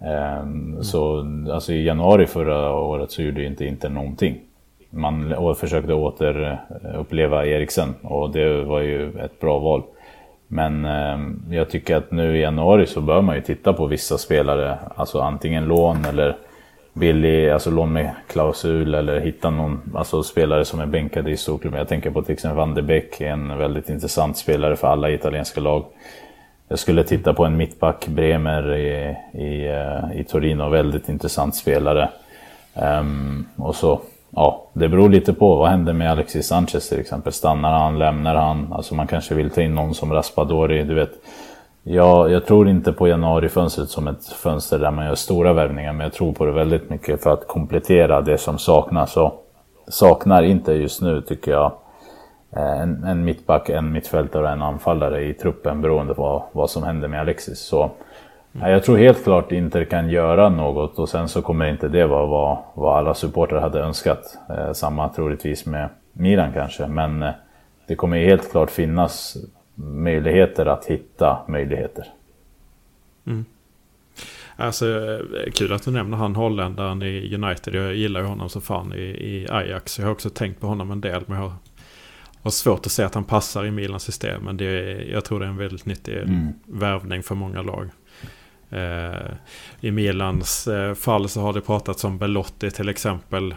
Mm. Så alltså i januari förra året så gjorde inte Inter någonting man försökte återuppleva Eriksen och det var ju ett bra val. Men eh, jag tycker att nu i januari så bör man ju titta på vissa spelare, alltså antingen lån eller billig, alltså lån med klausul eller hitta någon alltså spelare som är bänkade i storklubben. Jag tänker på till exempel Van de Beek, en väldigt intressant spelare för alla italienska lag. Jag skulle titta på en mittback, Bremer i, i, eh, i Torino, väldigt intressant spelare. Um, och så ja, det beror lite på. Vad händer med Alexis Sanchez till exempel? Stannar han? Lämnar han? Alltså man kanske vill ta in någon som Raspadori, du vet. Ja, jag tror inte på januarifönstret som ett fönster där man gör stora värvningar, men jag tror på det väldigt mycket för att komplettera det som saknas. Och saknar inte just nu, tycker jag, en, en mittback, en mittfältare och en anfallare i truppen beroende på vad, vad som händer med Alexis. Så jag tror helt klart Inter kan göra något och sen så kommer inte det vara vad, vad alla supportrar hade önskat. Eh, samma troligtvis med Milan kanske, men eh, det kommer helt klart finnas möjligheter att hitta möjligheter. Mm. Alltså, eh, kul att du nämner han holländaren i United. Jag gillar ju honom så fan i, i Ajax. Jag har också tänkt på honom en del. Men jag har, har svårt att se att han passar i Milans system. Men det är, jag tror det är en väldigt nyttig mm. värvning för många lag. Eh, I Milans eh, fall så har det pratats om Belotti till exempel.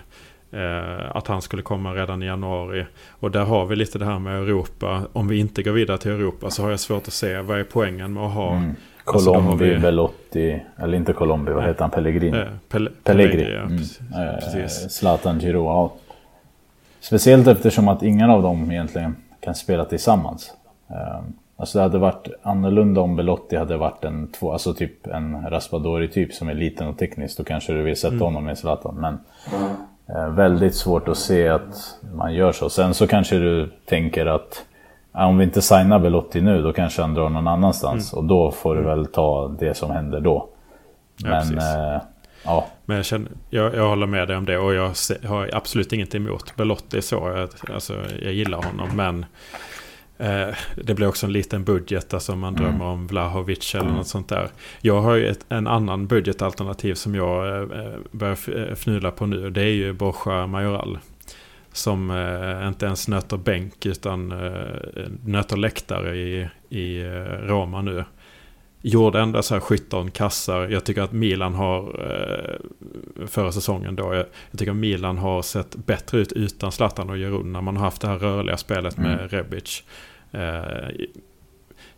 Eh, att han skulle komma redan i januari. Och där har vi lite det här med Europa. Om vi inte går vidare till Europa så har jag svårt att se vad är poängen med att ha... Mm. Alltså, Colombi, vi... Belotti, eller inte Colombi, vad heter han? Pellegrini? Eh, Pel Pellegrini. Ja, mm. precis. Zlatan Giro. Speciellt eftersom att ingen av dem egentligen kan spela tillsammans. Alltså det hade varit annorlunda om Belotti hade varit en, två, alltså typ en Raspadori-typ som är liten och teknisk. Då kanske du vill sätta mm. honom med Zlatan. Men eh, väldigt svårt att se att man gör så. Sen så kanske du tänker att om vi inte signar Belotti nu då kanske han drar någon annanstans. Mm. Och då får du mm. väl ta det som händer då. Men ja, Ja. Men jag, känner, jag, jag håller med dig om det och jag har absolut inget emot Belotti så. Jag, alltså, jag gillar honom men eh, det blir också en liten budget. Alltså man mm. drömmer om Vlahovic eller mm. något sånt där. Jag har ju ett, en annan budgetalternativ som jag eh, börjar eh, fnula på nu. Det är ju Borja Majoral. Som eh, inte ens nöter bänk utan eh, nöter läktare i, i eh, Roma nu gjorde ändå så här 17 kassar. Jag tycker att Milan har, eh, förra säsongen då, jag, tycker att Milan har sett bättre ut utan Zlatan och Jerun när man har haft det här rörliga spelet med mm. Rebic.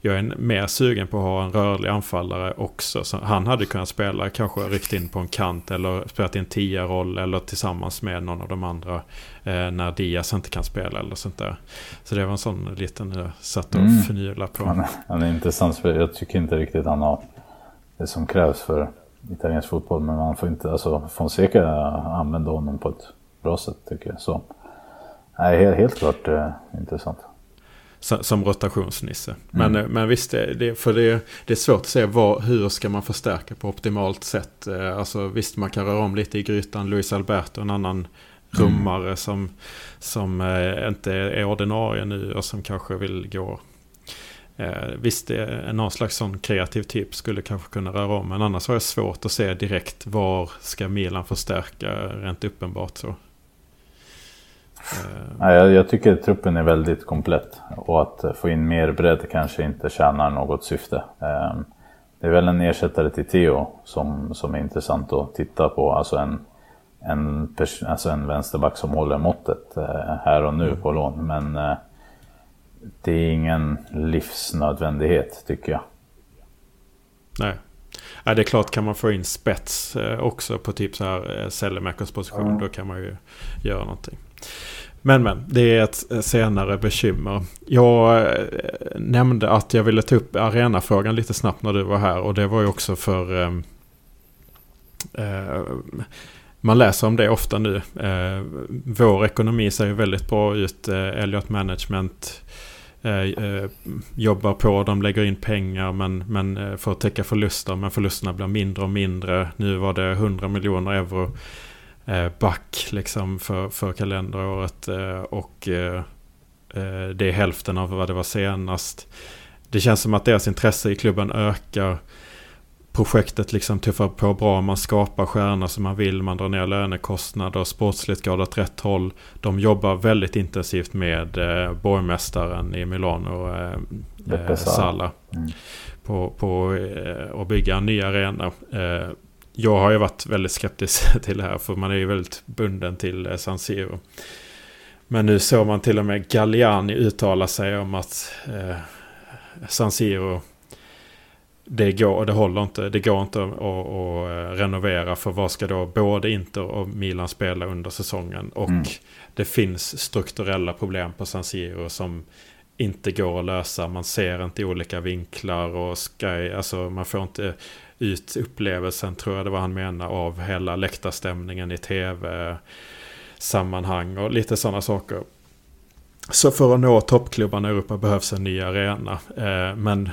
Eh, jag är mer sugen på att ha en rörlig anfallare också. Så han hade kunnat spela, kanske ryckt in på en kant eller spelat i en tia-roll eller tillsammans med någon av de andra eh, när Diaz inte kan spela eller sånt där. Så det var en sån liten jag satt och mm. förnyla på. Han är, han är intressant, för jag tycker inte riktigt han har det som krävs för italiensk fotboll. Men man får inte, alltså Fonseca använder honom på ett bra sätt tycker jag. Så nej, helt, helt klart eh, intressant som rotationsnisse. Mm. Men, eh, men visst, det, för det, det är svårt att se vad, hur ska man förstärka på optimalt sätt. Eh, alltså, visst, man kan röra om lite i grytan. Luis Alberto, en annan rummare mm. som, som eh, inte är ordinarie nu och som kanske vill gå. Eh, visst, det någon slags sån kreativ typ skulle kanske kunna röra om. Men annars har jag svårt att se direkt var ska Milan förstärka rent uppenbart så. Ja, jag, jag tycker truppen är väldigt komplett och att få in mer bredd kanske inte tjänar något syfte. Ehm, det är väl en ersättare till Theo som, som är intressant att titta på. Alltså en, en, alltså en vänsterback som håller måttet eh, här och nu mm. på lån. Men eh, det är ingen livsnödvändighet tycker jag. Nej. Ja, det är klart kan man få in spets eh, också på typ så här Sellemäkers position. Mm. Då kan man ju göra någonting. Men men, det är ett senare bekymmer. Jag eh, nämnde att jag ville ta upp arenafrågan lite snabbt när du var här. Och det var ju också för... Eh, eh, man läser om det ofta nu. Eh, vår ekonomi ser ju väldigt bra ut. Eh, Elliot Management Eh, eh, jobbar på. De lägger in pengar men, men eh, för att täcka förluster. Men förlusterna blir mindre och mindre. Nu var det 100 miljoner euro eh, back liksom för, för kalenderåret. Eh, och eh, eh, det är hälften av vad det var senast. Det känns som att deras intresse i klubben ökar. Projektet liksom tuffar på bra. Man skapar stjärnor som man vill. Man drar ner lönekostnader. Sportsligt går det åt rätt håll. De jobbar väldigt intensivt med eh, borgmästaren i Milano. Eh, eh, Sala. Mm. På, på eh, att bygga en ny arena. Eh, jag har ju varit väldigt skeptisk till det här för man är ju väldigt bunden till eh, San Siro. Men nu såg man till och med Galliani uttala sig om att eh, San Siro det går, det håller inte, det går inte att, att, eh, renovera för vad ska då både Inter och Milan spela under säsongen. Och mm. det finns strukturella problem på San Siro som inte går att lösa. Man ser inte olika vinklar och Sky, alltså man får inte ut upplevelsen, tror jag det var han menade, av hela läktarstämningen i tv-sammanhang och lite sådana saker. Så för att nå toppklubbarna i Europa behövs en ny arena. Eh, men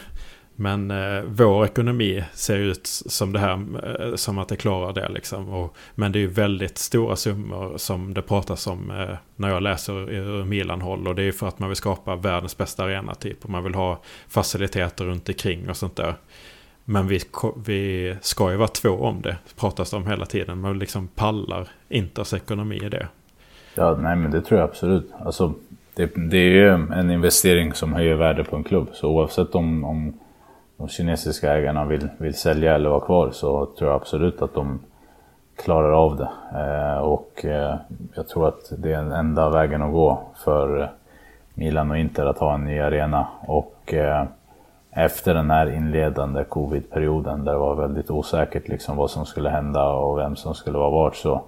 men eh, vår ekonomi ser ut som det här, eh, som att det klarar det liksom. Och, men det är ju väldigt stora summor som det pratas om eh, när jag läser ur Milan-håll. Och det är ju för att man vill skapa världens bästa arena typ. Och man vill ha faciliteter runt omkring och sånt där. Men vi, vi ska ju vara två om det, pratas det om hela tiden. Man liksom pallar Inters ekonomi i det. Ja, nej men det tror jag absolut. Alltså, det, det är ju en investering som höjer värde på en klubb. Så oavsett om, om de kinesiska ägarna vill, vill sälja eller vara kvar så tror jag absolut att de klarar av det. Eh, och eh, jag tror att det är den enda vägen att gå för eh, Milan och Inter att ha en ny arena. Och eh, efter den här inledande covid-perioden där det var väldigt osäkert liksom vad som skulle hända och vem som skulle vara vart så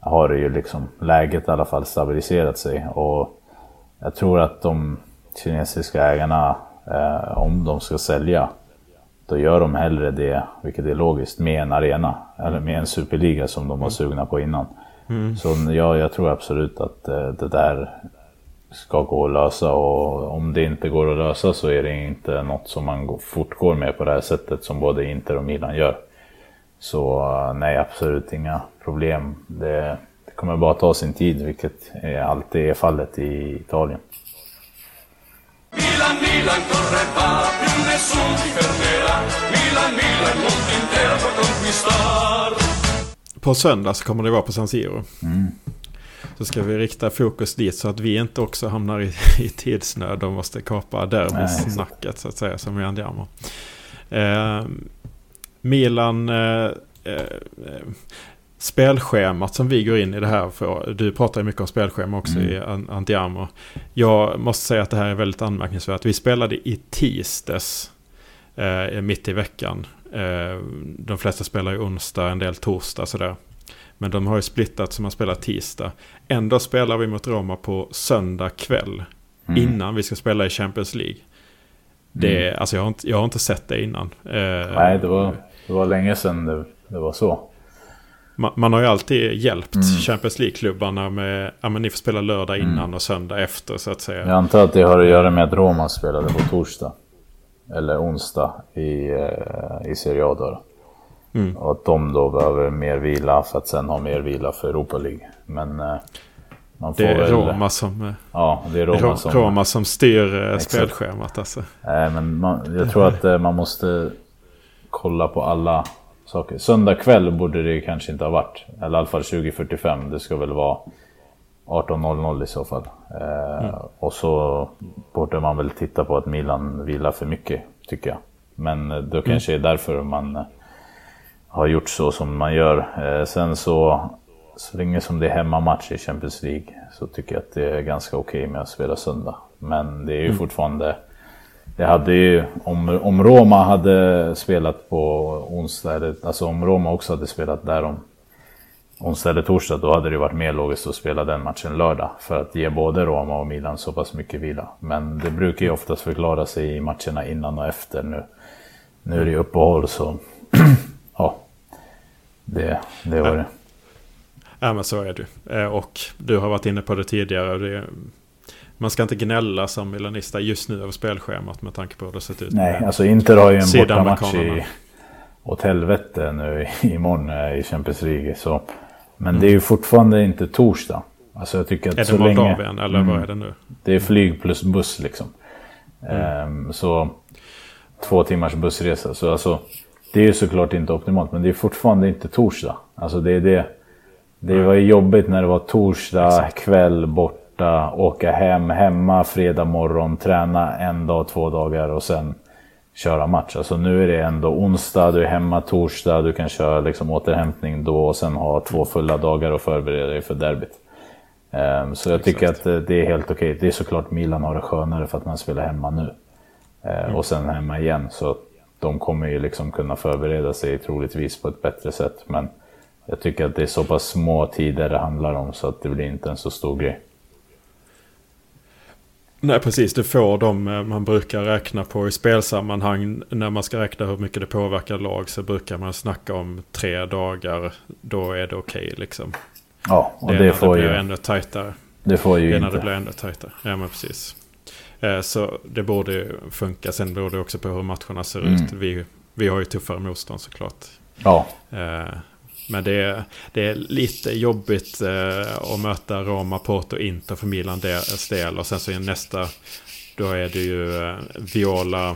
har det ju liksom läget i alla fall stabiliserat sig. Och jag tror att de kinesiska ägarna, eh, om de ska sälja, då gör de hellre det, vilket är logiskt, med en arena. Eller med en superliga som de var mm. sugna på innan. Mm. Så ja, jag tror absolut att eh, det där ska gå att lösa och om det inte går att lösa så är det inte något som man fortgår med på det här sättet som både Inter och Milan gör. Så eh, nej, absolut inga problem. Det, det kommer bara ta sin tid, vilket alltid är fallet i Italien. Milan, Milan, corre va, più nessuno ti fermerà. Milan, Milan, mondo intero può conquistar. På söndag så kommer det vara på San Siro. Mm. Så ska vi rikta fokus dit så att vi inte också hamnar i, i tidsnöd och måste kapa derbysnacket så att säga som vi Andiamo. Eh, Milan, eh, eh, spelschemat som vi går in i det här för. Du pratar ju mycket om spelschema också mm. i Andiamo. Jag måste säga att det här är väldigt anmärkningsvärt. Vi spelade i tisdags eh, mitt i veckan. Eh, de flesta spelar ju onsdag, en del torsdag sådär. Men de har ju splittat så man spelar tisdag. Ändå spelar vi mot Roma på söndag kväll. Mm. Innan vi ska spela i Champions League. Det, mm. alltså jag, har inte, jag har inte sett det innan. Eh, Nej, det var, det var länge sedan det, det var så. Man, man, har ju alltid hjälpt mm. Champions League-klubbarna med att ni får spela lördag innan mm. och söndag efter så att säga. Jag antar att det har att göra med att Roma spelade på torsdag. Eller onsdag i, eh, i Serie A då. Mm. Och att de då behöver mer vila för att sen ha mer vila för Europa League. Men eh, man får det är väl... Roma som, eh, ja, det är Roma, som, Roma som styr exakt. spelschemat alltså. Nej, men man, jag tror att man måste kolla på alla saker. Söndag kväll borde det kanske inte ha varit. Eller i alla fall 20.45. Det ska väl vara 18.00 i så fall. Eh, mm. Och så borde man väl titta på att Milan vilar för mycket, tycker jag. Men eh, då kanske mm. är därför man eh, har gjort så som man gör. Eh, sen så, så länge som det är hemmamatch i Champions League så tycker jag att det är ganska okej okay med att spela söndag. Men det är ju mm. fortfarande det hade ju, om, om Roma hade spelat på onsdag, alltså om Roma också hade spelat där om onsdag eller torsdag, då hade det varit mer logiskt att spela den matchen lördag. För att ge både Roma och Milan så pass mycket vila. Men det brukar ju oftast förklara sig i matcherna innan och efter nu. Nu är det ju uppehåll så, ja. Det, det var det. Ja men så är det ju. Eh, och du har varit inne på det tidigare. Det man ska inte gnälla som milanista just nu över spelschemat med tanke på hur det sett ut. Nej, alltså Inter har ju en bortamatch i, åt helvete nu imorgon eh, i Champions League. Så, men mm. det är ju fortfarande inte torsdag. Alltså jag tycker att är så det Moldavien eller mm, vad är det nu? Det är flyg plus buss liksom. Mm. Um, så två timmars bussresa. Så alltså, det är ju såklart inte optimalt, men det är fortfarande inte torsdag. Alltså det är det. Det var ju jobbigt när det var torsdag kväll bort borta, åka hem, hemma fredag morgon, träna en dag, två dagar och sen köra match. Alltså nu är det ändå onsdag, du är hemma torsdag, du kan köra liksom återhämtning då och sen ha två fulla dagar och förbereda dig för derbyt. Um, så jag Exakt. tycker att eh, det är helt okej. Okay. Det är såklart Milan har det skönare för att man spelar hemma nu. Uh, mm. Och sen hemma igen. Så de kommer ju liksom kunna förbereda sig troligtvis på ett bättre sätt. Men jag tycker att det är så pass små tider det handlar om så att det blir inte en så stor grej. Nej precis, du får de eh, man brukar räkna på i spelsammanhang. När man ska räkna hur mycket det påverkar lag så brukar man snacka om tre dagar. Då är det okej okay, liksom. Ja, och det, det, får det ju... blir ännu tajtare. Det får ju det inte. det blir ännu tajtare. Ja men precis. Eh, så det borde funka. Sen beror det också på hur matcherna ser mm. ut. Vi, vi har ju tuffare motstånd såklart. Ja. Men det är, det är lite jobbigt eh, att möta Roma, Porto, Inter för Milan del. Och sen så i nästa, då är det ju eh, Viola,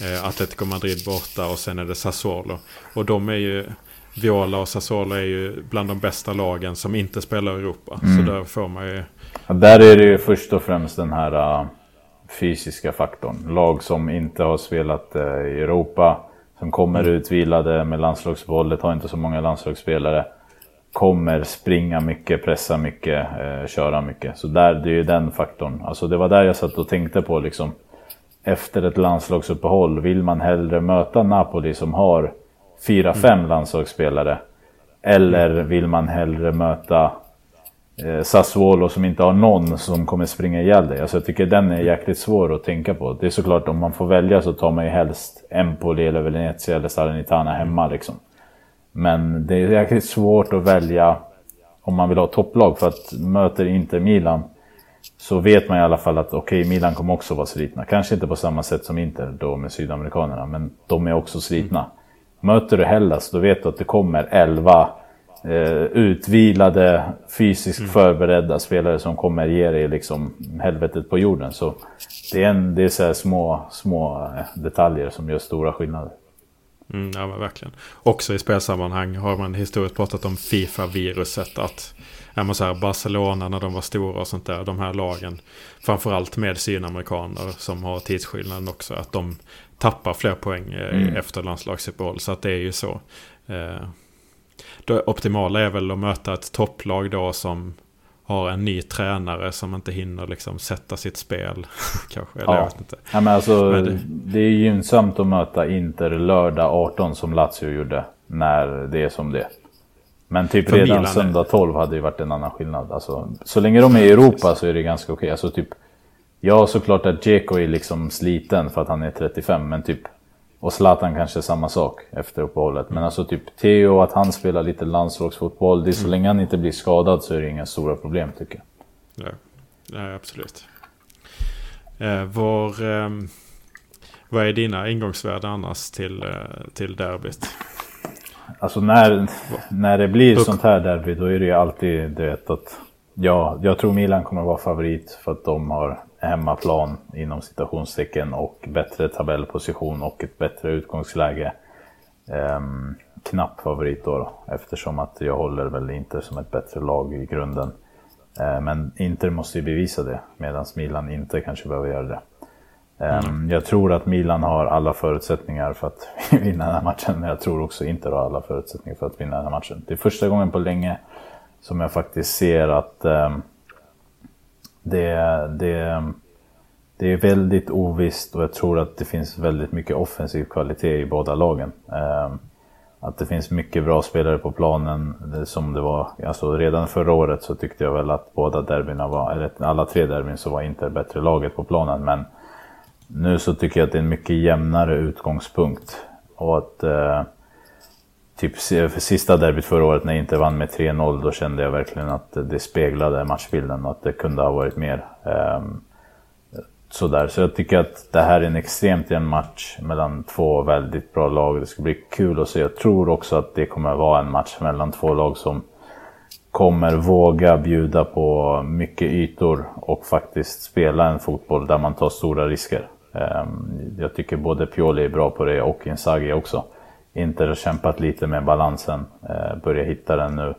eh, Atletico Madrid borta och sen är det Sassuolo. Och de är ju, Viola och Sassuolo är ju bland de bästa lagen som inte spelar i Europa. Mm. Så där får man ju... Ja, där är det ju först och främst den här uh, fysiska faktorn. Lag som inte har spelat uh, i Europa som kommer mm. utvilade med landslagsbollet, har inte så många landslagsspelare. Kommer springa mycket, pressa mycket, eh, köra mycket. Så där, det är ju den faktorn. Alltså det var där jag satt och tänkte på liksom. Efter ett landslagsuppehåll, vill man hellre möta Napoli som har 4-5 mm. landslagsspelare? Eller vill man hellre möta eh, Sassuolo som inte har någon som kommer springa ihjäl dig. Alltså jag tycker den är jäkligt svår att tänka på. Det är såklart om man får välja så tar man ju helst Empoli eller Venezia eller Salernitana hemma liksom. Men det är jäkligt svårt att välja om man vill ha topplag för att möter inte Milan så vet man i alla fall att okej, okay, Milan kommer också vara slitna. Kanske inte på samma sätt som Inter då med sydamerikanerna, men de är också slitna. Möter du Hellas, då vet du att det kommer 11 eh, utvilade, fysiskt mm. förberedda spelare som kommer ge dig liksom helvetet på jorden. Så det är, en, det är så små, små eh, detaljer som gör stora skillnader. Mm, ja, men verkligen. Också i spelsammanhang har man historiskt pratat om Fifa-viruset. Att ja, men så här, Barcelona när de var stora och sånt där. De här lagen. Framförallt med sydamerikaner som har tidsskillnaden också. Att de tappar fler poäng eh, mm. efter landslagsuppehåll. Så att det är ju så. Eh, det optimala är väl att möta ett topplag då som har en ny tränare som inte hinner liksom sätta sitt spel. Kanske, eller ja. jag vet inte. Ja, men alltså, men det... det är gynnsamt att möta Inter lördag 18 som Lazio gjorde. När det är som det Men typ För redan Milan söndag 12 hade ju varit en annan skillnad. Alltså, så länge de är i Europa så är det ganska okej. Okay. Alltså, typ, ja, såklart att Dzeko är liksom sliten för att han är 35. Men typ och Zlatan kanske samma sak efter uppehållet. Men alltså typ Theo, att han spelar lite landslagsfotboll. Det så mm. länge han inte blir skadad så är det inga stora problem tycker jag. Nej, Nej absolut. Eh, var, eh, vad är dina ingångsvärden annars till, eh, till derbyt? Alltså när, när det blir Upp. sånt här derby då är det ju alltid det att ja, jag tror Milan kommer vara favorit för att de har hemmaplan inom citationstecken och bättre tabellposition och ett bättre utgångsläge. Um, knapp favorit då, då, eftersom att jag håller väl Inter som ett bättre lag i grunden. Uh, men Inter måste ju bevisa det medan Milan inte kanske behöver göra det. Um, mm. Jag tror att Milan har alla förutsättningar för att vinna den här matchen, men jag tror också Inter har alla förutsättningar för att vinna den här matchen. Det är första gången på länge som jag faktiskt ser att um, det, det, det är väldigt ovisst och jag tror att det finns väldigt mycket offensiv kvalitet i båda lagen. Ehm, att det finns mycket bra spelare på planen som det var, alltså redan förra året så tyckte jag väl att båda derbyna var, eller alla tre derbyn så var inte bättre laget på planen men nu så tycker jag att det är en mycket jämnare utgångspunkt. Och att eh, typ sista derbyt förra året när jag inte vann med 3-0 då kände jag verkligen att det speglade matchbilden och att det kunde ha varit mer. Um, sådär. Så jag tycker att det här är en extremt jämn match mellan två väldigt bra lag. Det ska bli kul att se. Jag tror också att det kommer vara en match mellan två lag som kommer våga bjuda på mycket ytor och faktiskt spela en fotboll där man tar stora risker. Ehm, jag tycker både Pioli är bra på det och Inzaghi också. Inter har kämpat lite med balansen, eh, börjar hitta den nu.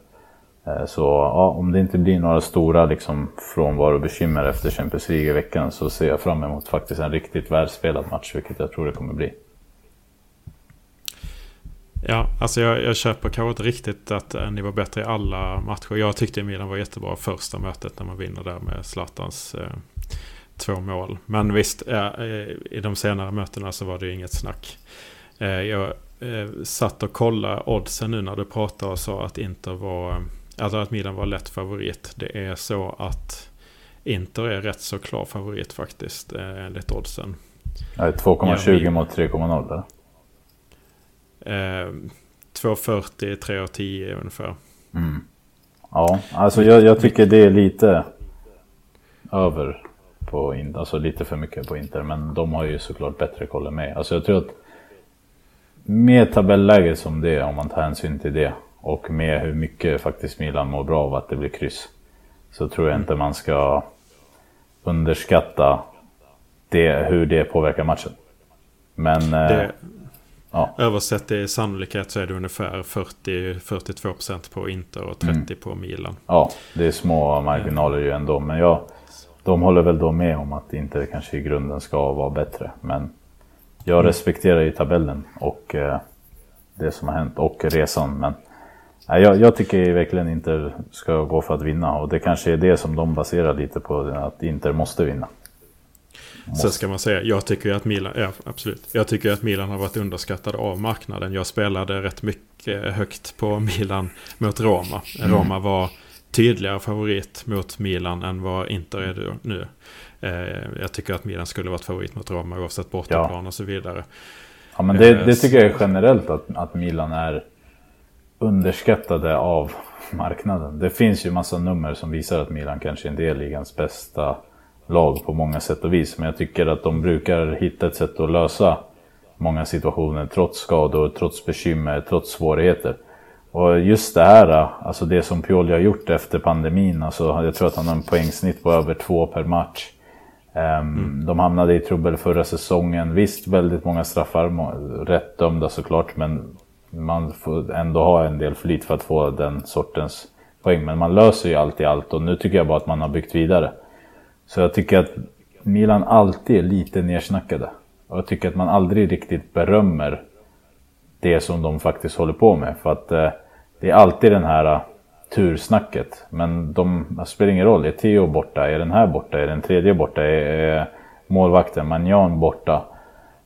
Eh, så ja, om det inte blir några stora liksom, frånvarobekymmer efter Champions League i veckan så ser jag fram emot faktiskt en riktigt välspelad match, vilket jag tror det kommer bli. Ja, alltså jag, jag köper kanske inte riktigt att eh, ni var bättre i alla matcher. Jag tyckte Milan var jättebra första mötet när man vinner där med Zlatans eh, två mål. Men visst, eh, i de senare mötena så var det ju inget snack. Eh, jag eh, satt och kollade oddsen nu när du pratade och sa att Inter var... Alltså att Milan var lätt favorit. Det är så att Inter är rätt så klar favorit faktiskt eh, enligt oddsen. 2,20 mot 3,0 eller? Eh, 2,40, 3,10 ungefär. Mm. Ja, alltså jag, jag, tycker det är lite över på Inter, alltså lite för mycket på Inter. Men de har ju såklart bättre koll än mig. Alltså jag tror att med tabelläget som det är, om man tar hänsyn till det och med hur mycket faktiskt Milan mår bra av att det blir kryss. Så tror jag inte man ska underskatta det, hur det påverkar matchen. Men... Eh, det, ja. Översatt i sannolikhet så är det ungefär 40-42% på Inter och 30% mm. på Milan. Ja, det är små marginaler ju ändå. Men jag, de håller väl då med om att Inter kanske i grunden ska vara bättre. Men jag mm. respekterar ju tabellen och eh, det som har hänt och resan. Men jag, jag tycker verkligen inte ska gå för att vinna och det kanske är det som de baserar lite på att Inter måste vinna. Måste. Sen ska man säga, jag tycker ju att Milan, ja absolut. Jag tycker att Milan har varit underskattad av marknaden. Jag spelade rätt mycket högt på Milan mot Roma. Mm. Roma var tydligare favorit mot Milan än vad Inter är nu. Eh, jag tycker att Milan skulle varit favorit mot Roma oavsett bortaplan ja. och så vidare. Ja men det, eh, det tycker jag är generellt att, att Milan är underskattade av marknaden. Det finns ju massa nummer som visar att Milan kanske är en del ligans bästa lag på många sätt och vis. Men jag tycker att de brukar hitta ett sätt att lösa många situationer trots skador, trots bekymmer, trots svårigheter. Och just det här, alltså det som Pioli har gjort efter pandemin, alltså jag tror att han har en poängsnitt på över två per match. Mm. De hamnade i trubbel förra säsongen. Visst, väldigt många straffar, rätt dömda såklart, men man får ändå ha en del flyt för att få den sortens poäng. Men man löser ju alltid allt och nu tycker jag bara att man har byggt vidare. Så jag tycker att Milan alltid är lite nersnackade. Och jag tycker att man aldrig riktigt berömmer det som de faktiskt håller på med. För att eh, det är alltid den här uh, tursnacket. Men de det spelar ingen roll. Är Theo borta? Är den här borta? Är den tredje borta? Är, är målvakten Magnan borta?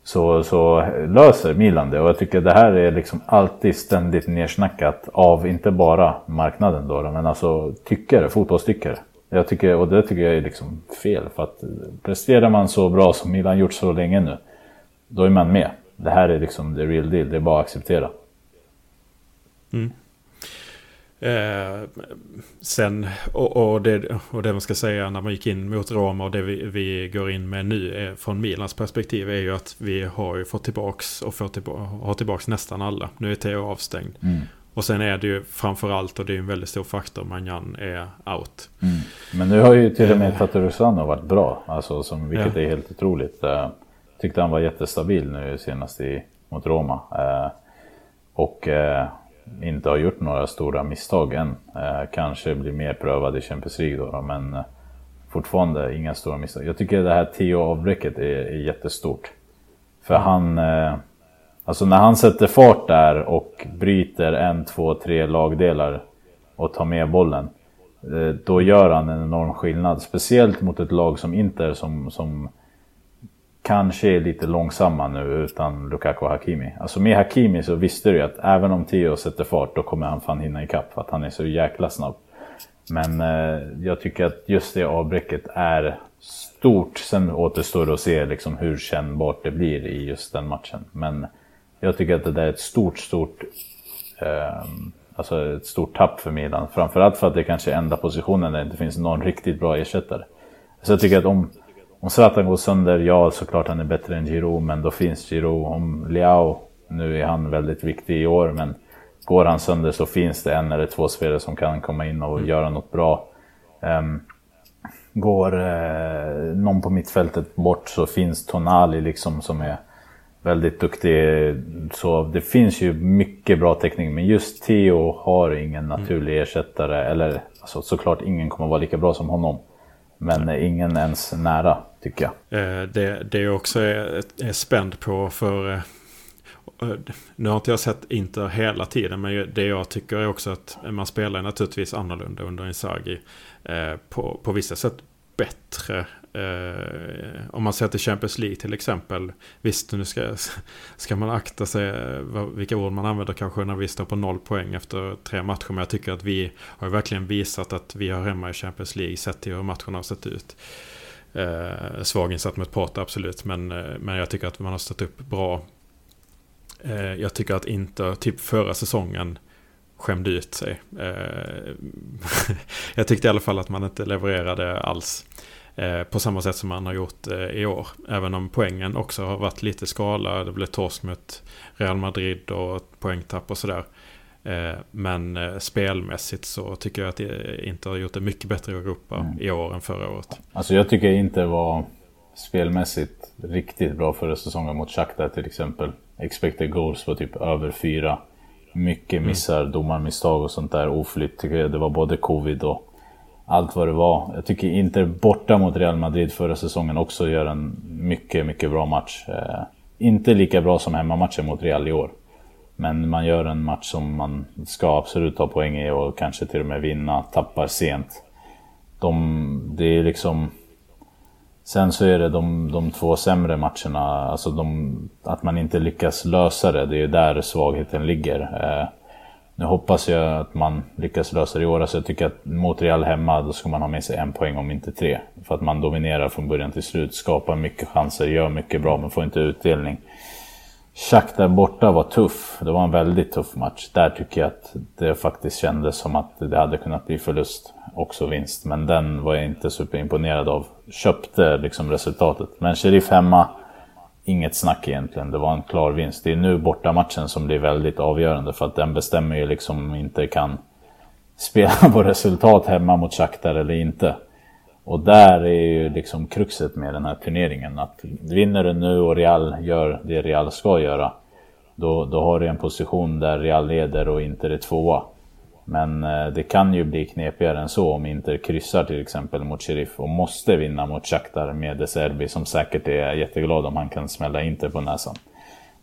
Så, så löser Milan det. Och jag tycker det här är liksom alltid ständigt nersnackat av inte bara marknaden då, men alltså tyckare, fotbollstyckare. Jag tycker, och det tycker jag är liksom fel. För att presterar man så bra som Milan gjort så länge nu, då är man med. Det här är liksom the real deal, det är bara att acceptera. Mm. Eh, sen, och, och, det, och det man ska säga när man gick in mot Roma och det vi, vi går in med nu är, från Milans perspektiv är ju att vi har ju fått tillbaks och får tillbaka, har tillbaks nästan alla. Nu är Theo avstängd. Mm. Och sen är det ju framförallt, och det är en väldigt stor faktor, Manjan är out. Mm. Men nu har ju till och med eh. Tatarusano varit bra, alltså, som, vilket ja. är helt otroligt. Uh, tyckte han var jättestabil nu senast i, mot Roma. Uh, och uh, inte har gjort några stora misstag än. Eh, kanske blir mer prövad i Champions League då, då men eh, fortfarande inga stora misstag. Jag tycker det här Theo-avbräcket är, är jättestort. För han, eh, alltså när han sätter fart där och bryter en, två, tre lagdelar och tar med bollen. Eh, då gör han en enorm skillnad. Speciellt mot ett lag som Inter som, som kanske är lite långsamma nu utan Lukaku och Hakimi. Alltså med Hakimi så visste du ju att även om Theo sätter fart då kommer han fan hinna ikapp för att han är så jäkla snabb. Men eh, jag tycker att just det avbräcket är stort. Sen återstår det att se liksom hur kännbart det blir i just den matchen. Men jag tycker att det där är ett stort, stort eh, Alltså ett stort tapp för Milan. Framförallt för att det kanske är enda positionen där det inte finns någon riktigt bra ersättare. Så jag tycker att om om Zlatan går sönder, ja såklart han är bättre än Giroud, men då finns Giroud. Om Leao, nu är han väldigt viktig i år, men går han sönder så finns det en eller två spelare som kan komma in och mm. göra något bra. Um, går eh, någon på mittfältet bort så finns Tonali liksom som är väldigt duktig. Så det finns ju mycket bra teknik, men just Theo har ingen mm. naturlig ersättare. Eller alltså, såklart ingen kommer vara lika bra som honom. Men ingen ens nära tycker jag. Eh, det, det jag också eh, är, är spänd på för... Eh, nu har inte jag sett Inter hela tiden men det jag tycker är också att man spelar naturligtvis annorlunda under Inzaghi. På, på vissa sätt bättre. Eh, om man ser till Champions League till exempel. Visst, nu ska, ska man akta sig vilka ord man använder kanske när vi står på noll poäng efter tre matcher. Men jag tycker att vi har verkligen visat att vi har hemma i Champions League sett till hur matcherna har sett ut. Eh, svag insatt mot Porto absolut, men, eh, men jag tycker att man har stått upp bra. Eh, jag tycker att inte, typ förra säsongen, skämde ut sig. Eh, jag tyckte i alla fall att man inte levererade alls. Eh, på samma sätt som man har gjort eh, i år. Även om poängen också har varit lite skala. Det blev torsk mot Real Madrid och poängtapp och sådär. Eh, men eh, spelmässigt så tycker jag att det inte har gjort det mycket bättre i Europa mm. i år än förra året. Alltså jag tycker inte det var spelmässigt riktigt bra förra säsongen mot Shakhtar till exempel. Expected goals var typ över fyra. Mycket mm. missar, mm. domarmisstag och sånt där. Oflytt tycker jag. Det var både covid och allt vad det var. Jag tycker Inter borta mot Real Madrid förra säsongen också gör en mycket, mycket bra match. Eh, inte lika bra som hemmamatchen mot Real i år. Men man gör en match som man ska absolut ta poäng i och kanske till och med vinna, tappar sent. De, det är liksom... Sen så är det de, de två sämre matcherna, alltså de, att man inte lyckas lösa det, det är där svagheten ligger. Eh, nu hoppas jag att man lyckas lösa det i år, alltså jag tycker att mot Real hemma, då ska man ha med sig en poäng om inte tre. För att man dominerar från början till slut, skapar mycket chanser, gör mycket bra men får inte utdelning. Shakhtar borta var tuff. Det var en väldigt tuff match. Där tycker jag att det faktiskt kändes som att det hade kunnat bli förlust. Också vinst. Men den var jag inte superimponerad av. Köpte liksom resultatet. Men Sheriff hemma, inget snack egentligen. Det var en klar vinst. Det är nu bortamatchen som blir väldigt avgörande. För att den bestämmer ju liksom om inte kan spela på resultat hemma mot Shakhtar eller inte. Och där är ju liksom kruxet med den här turneringen. Att vinner du nu och Real gör det Real ska göra. Då, då har du en position där Real leder och Inter är tvåa. Men eh, det kan ju bli knepigare än så om Inter kryssar till exempel mot Sheriff och måste vinna mot Shakhtar med De Serbi som säkert är jätteglad om han kan smälla Inter på näsan.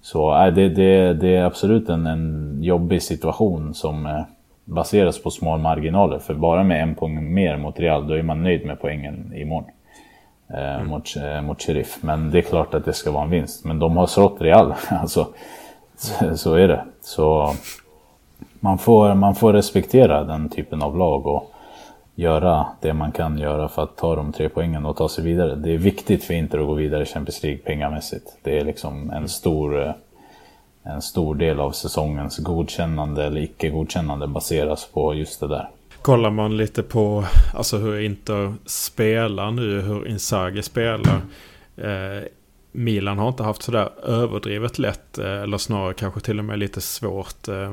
Så äh, det, det, det är absolut en, en jobbig situation som eh, baseras på små marginaler. För bara med en poäng mer mot Real, då är man nöjd med poängen imorgon. Eh, mm. mot, eh, mot Sheriff. Men det är klart att det ska vara en vinst. Men de har slått Real. alltså, så, så, är det. Så man får, man får respektera den typen av lag och göra det man kan göra för att ta de tre poängen och ta sig vidare. Det är viktigt för Inter att gå vidare i Champions League pengamässigt. Det är liksom en stor eh, en stor del av säsongens godkännande eller icke godkännande baseras på just det där. Kollar man lite på alltså hur Inter spelar nu, hur Inzaghi spelar. Eh, Milan har inte haft sådär överdrivet lätt, eh, eller snarare kanske till och med lite svårt eh,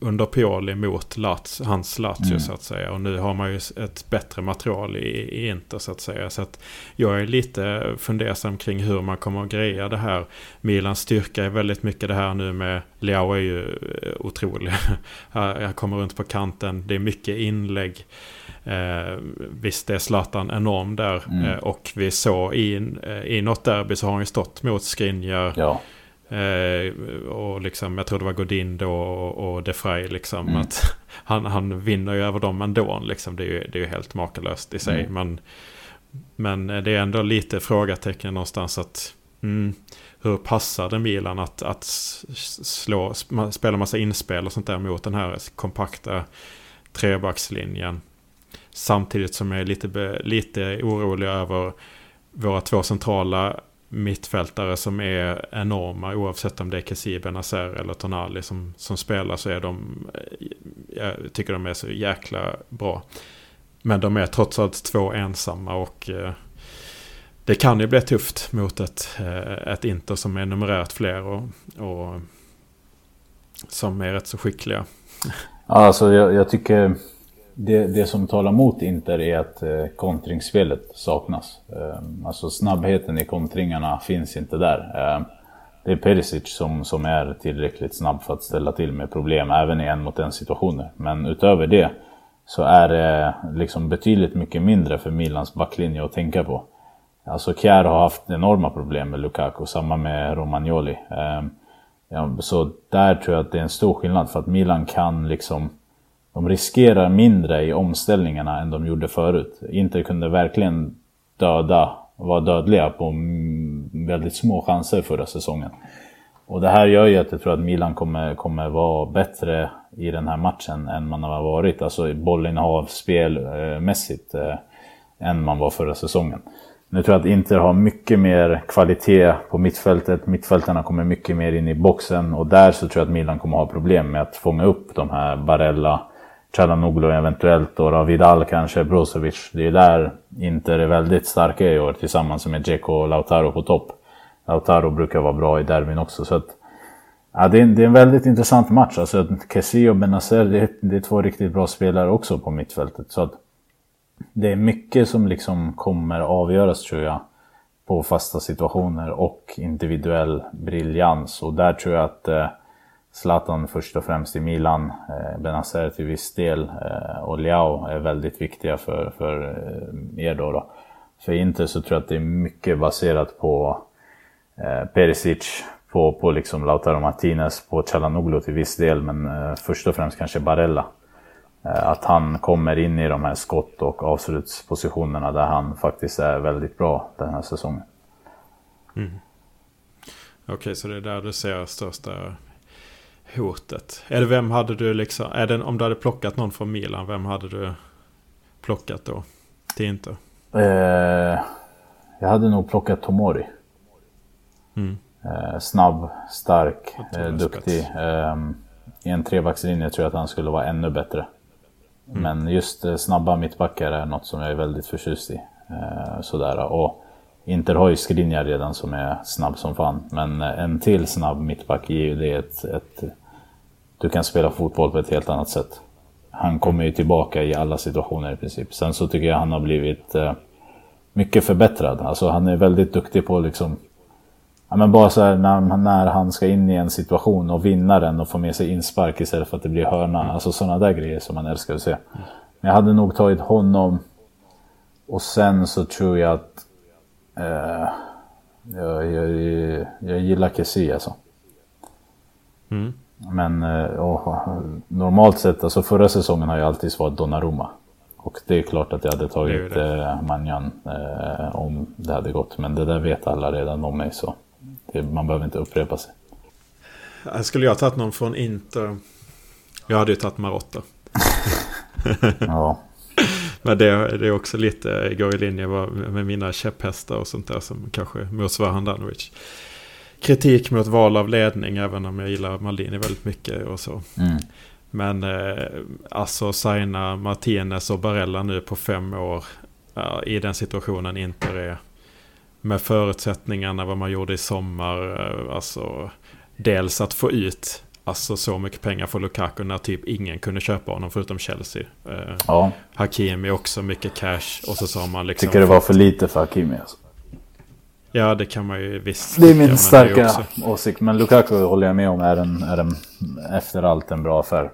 under Pioli mot Lats, hans Lazio mm. så att säga. Och nu har man ju ett bättre material i, i Inter så att säga. Så att jag är lite fundersam kring hur man kommer att greja det här. Milans styrka är väldigt mycket det här nu med Leao är ju eh, otrolig. Jag kommer runt på kanten, det är mycket inlägg. Eh, visst är Zlatan enorm där. Mm. Eh, och vi såg i, eh, i något derby så har han ju stått mot Skriniar. Ja. Eh, och liksom, jag tror det var Godin då och, och De Frey liksom. Mm. Att han, han vinner ju över dem ändå. Liksom. Det, är ju, det är ju helt makalöst i sig. Mm. Men, men det är ändå lite frågetecken någonstans att mm, hur passar det Milan att, att slå, spela massa inspel och sånt där mot den här kompakta trebackslinjen. Samtidigt som jag är lite, lite orolig över våra två centrala mittfältare som är enorma oavsett om det är Kessie Benazer eller Tonali som, som spelar så är de eh, jag tycker de är så jäkla bra. Men de är trots allt två ensamma och eh, det kan ju bli tufft mot ett, eh, ett Inter som är numerärt fler och, och som är rätt så skickliga. Alltså jag, jag tycker det, det som talar mot Inter är att eh, kontringsspelet saknas. Eh, alltså snabbheten i kontringarna finns inte där. Eh, det är Perisic som, som är tillräckligt snabb för att ställa till med problem även i en mot en situationer. Men utöver det så är det eh, liksom betydligt mycket mindre för Milans backlinje att tänka på. Alltså Kjär har haft enorma problem med Lukaku, samma med Romagnoli. Eh, ja, så där tror jag att det är en stor skillnad för att Milan kan liksom de riskerar mindre i omställningarna än de gjorde förut. Inter kunde verkligen döda, vara dödliga på väldigt små chanser förra säsongen. Och det här gör ju att jag tror att Milan kommer, kommer vara bättre i den här matchen än man har varit. Alltså bollinnehav spelmässigt eh, eh, än man var förra säsongen. Nu tror jag att Inter har mycket mer kvalitet på mittfältet. Mittfältarna kommer mycket mer in i boxen och där så tror jag att Milan kommer ha problem med att fånga upp de här Barella, Chalanoglu eventuellt och Vidal kanske, Brozovic. Det är där Inter är väldigt starka i år tillsammans med Dzeko och Lautaro på topp. Lautaro brukar vara bra i derbyn också. Så att, ja, det, är, det är en väldigt intressant match. Alltså, Kessie och Benazer, det, är, det är två riktigt bra spelare också på mittfältet. Så att, det är mycket som liksom kommer avgöras tror jag på fasta situationer och individuell briljans. Och där tror jag att eh, Zlatan först och främst i Milan, eh, Benazer till viss del eh, och Leao är väldigt viktiga för, för eh, er då, då. För Inter så tror jag att det är mycket baserat på eh, Perisic, på, på liksom Lautaro Martinez, på Chalanoglu till viss del, men eh, först och främst kanske Barella. Eh, att han kommer in i de här skott och avslutspositionerna där han faktiskt är väldigt bra den här säsongen. Mm. Okej, okay, så det är där du ser största hotet? Eller vem hade du liksom, är det, om du hade plockat någon från Milan, vem hade du plockat då? Till Inter? Eh, jag hade nog plockat Tomori. Mm. Eh, snabb, stark, eh, duktig. Eh, I en trebackslinje tror jag att han skulle vara ännu bättre. Mm. Men just eh, snabba mittbackar är något som jag är väldigt förtjust i. Eh, sådär. Och Inter har ju Skriniar redan som är snabb som fan. Men eh, en till snabb mittback ger ju det ett, ett... Du kan spela fotboll på ett helt annat sätt. Han kommer ju tillbaka i alla situationer i princip. Sen så tycker jag han har blivit mycket förbättrad. Alltså han är väldigt duktig på liksom... Ja men bara så här när, när han ska in i en situation och vinna den och få med sig inspark istället för att det blir hörna. Alltså sådana där grejer som man älskar att se. Men jag hade nog tagit honom. Och sen så tror jag att... Eh, jag, jag, jag gillar Kessie alltså. Mm. Men eh, och, normalt sett, alltså förra säsongen har jag alltid svarat Donnarumma. Och det är klart att jag hade tagit eh, Manjan eh, om det hade gått. Men det där vet alla redan om mig så det, man behöver inte upprepa sig. Skulle jag tagit någon från Inter? Jag hade ju tagit Marotta. Ja, Men det, det är också lite, går i linje med mina käpphästar och sånt där som kanske motsvarar Handanovic. Kritik mot val av ledning, även om jag gillar Maldini väldigt mycket och så. mm. Men eh, alltså signa Martinez och Barella nu på fem år i den situationen inte är med förutsättningarna vad man gjorde i sommar. eh, Alltså dels att få ut alltså så mycket pengar för Lukaku när typ ingen kunde köpa honom förutom Chelsea. Eh, ja. Hakimi också mycket cash och så sa man liksom... tycker det var för lite för Hakimi alltså. Ja det kan man ju visst Det är min starka åsikt. Men Lukaku håller jag med om är en, är en efter allt en bra affär.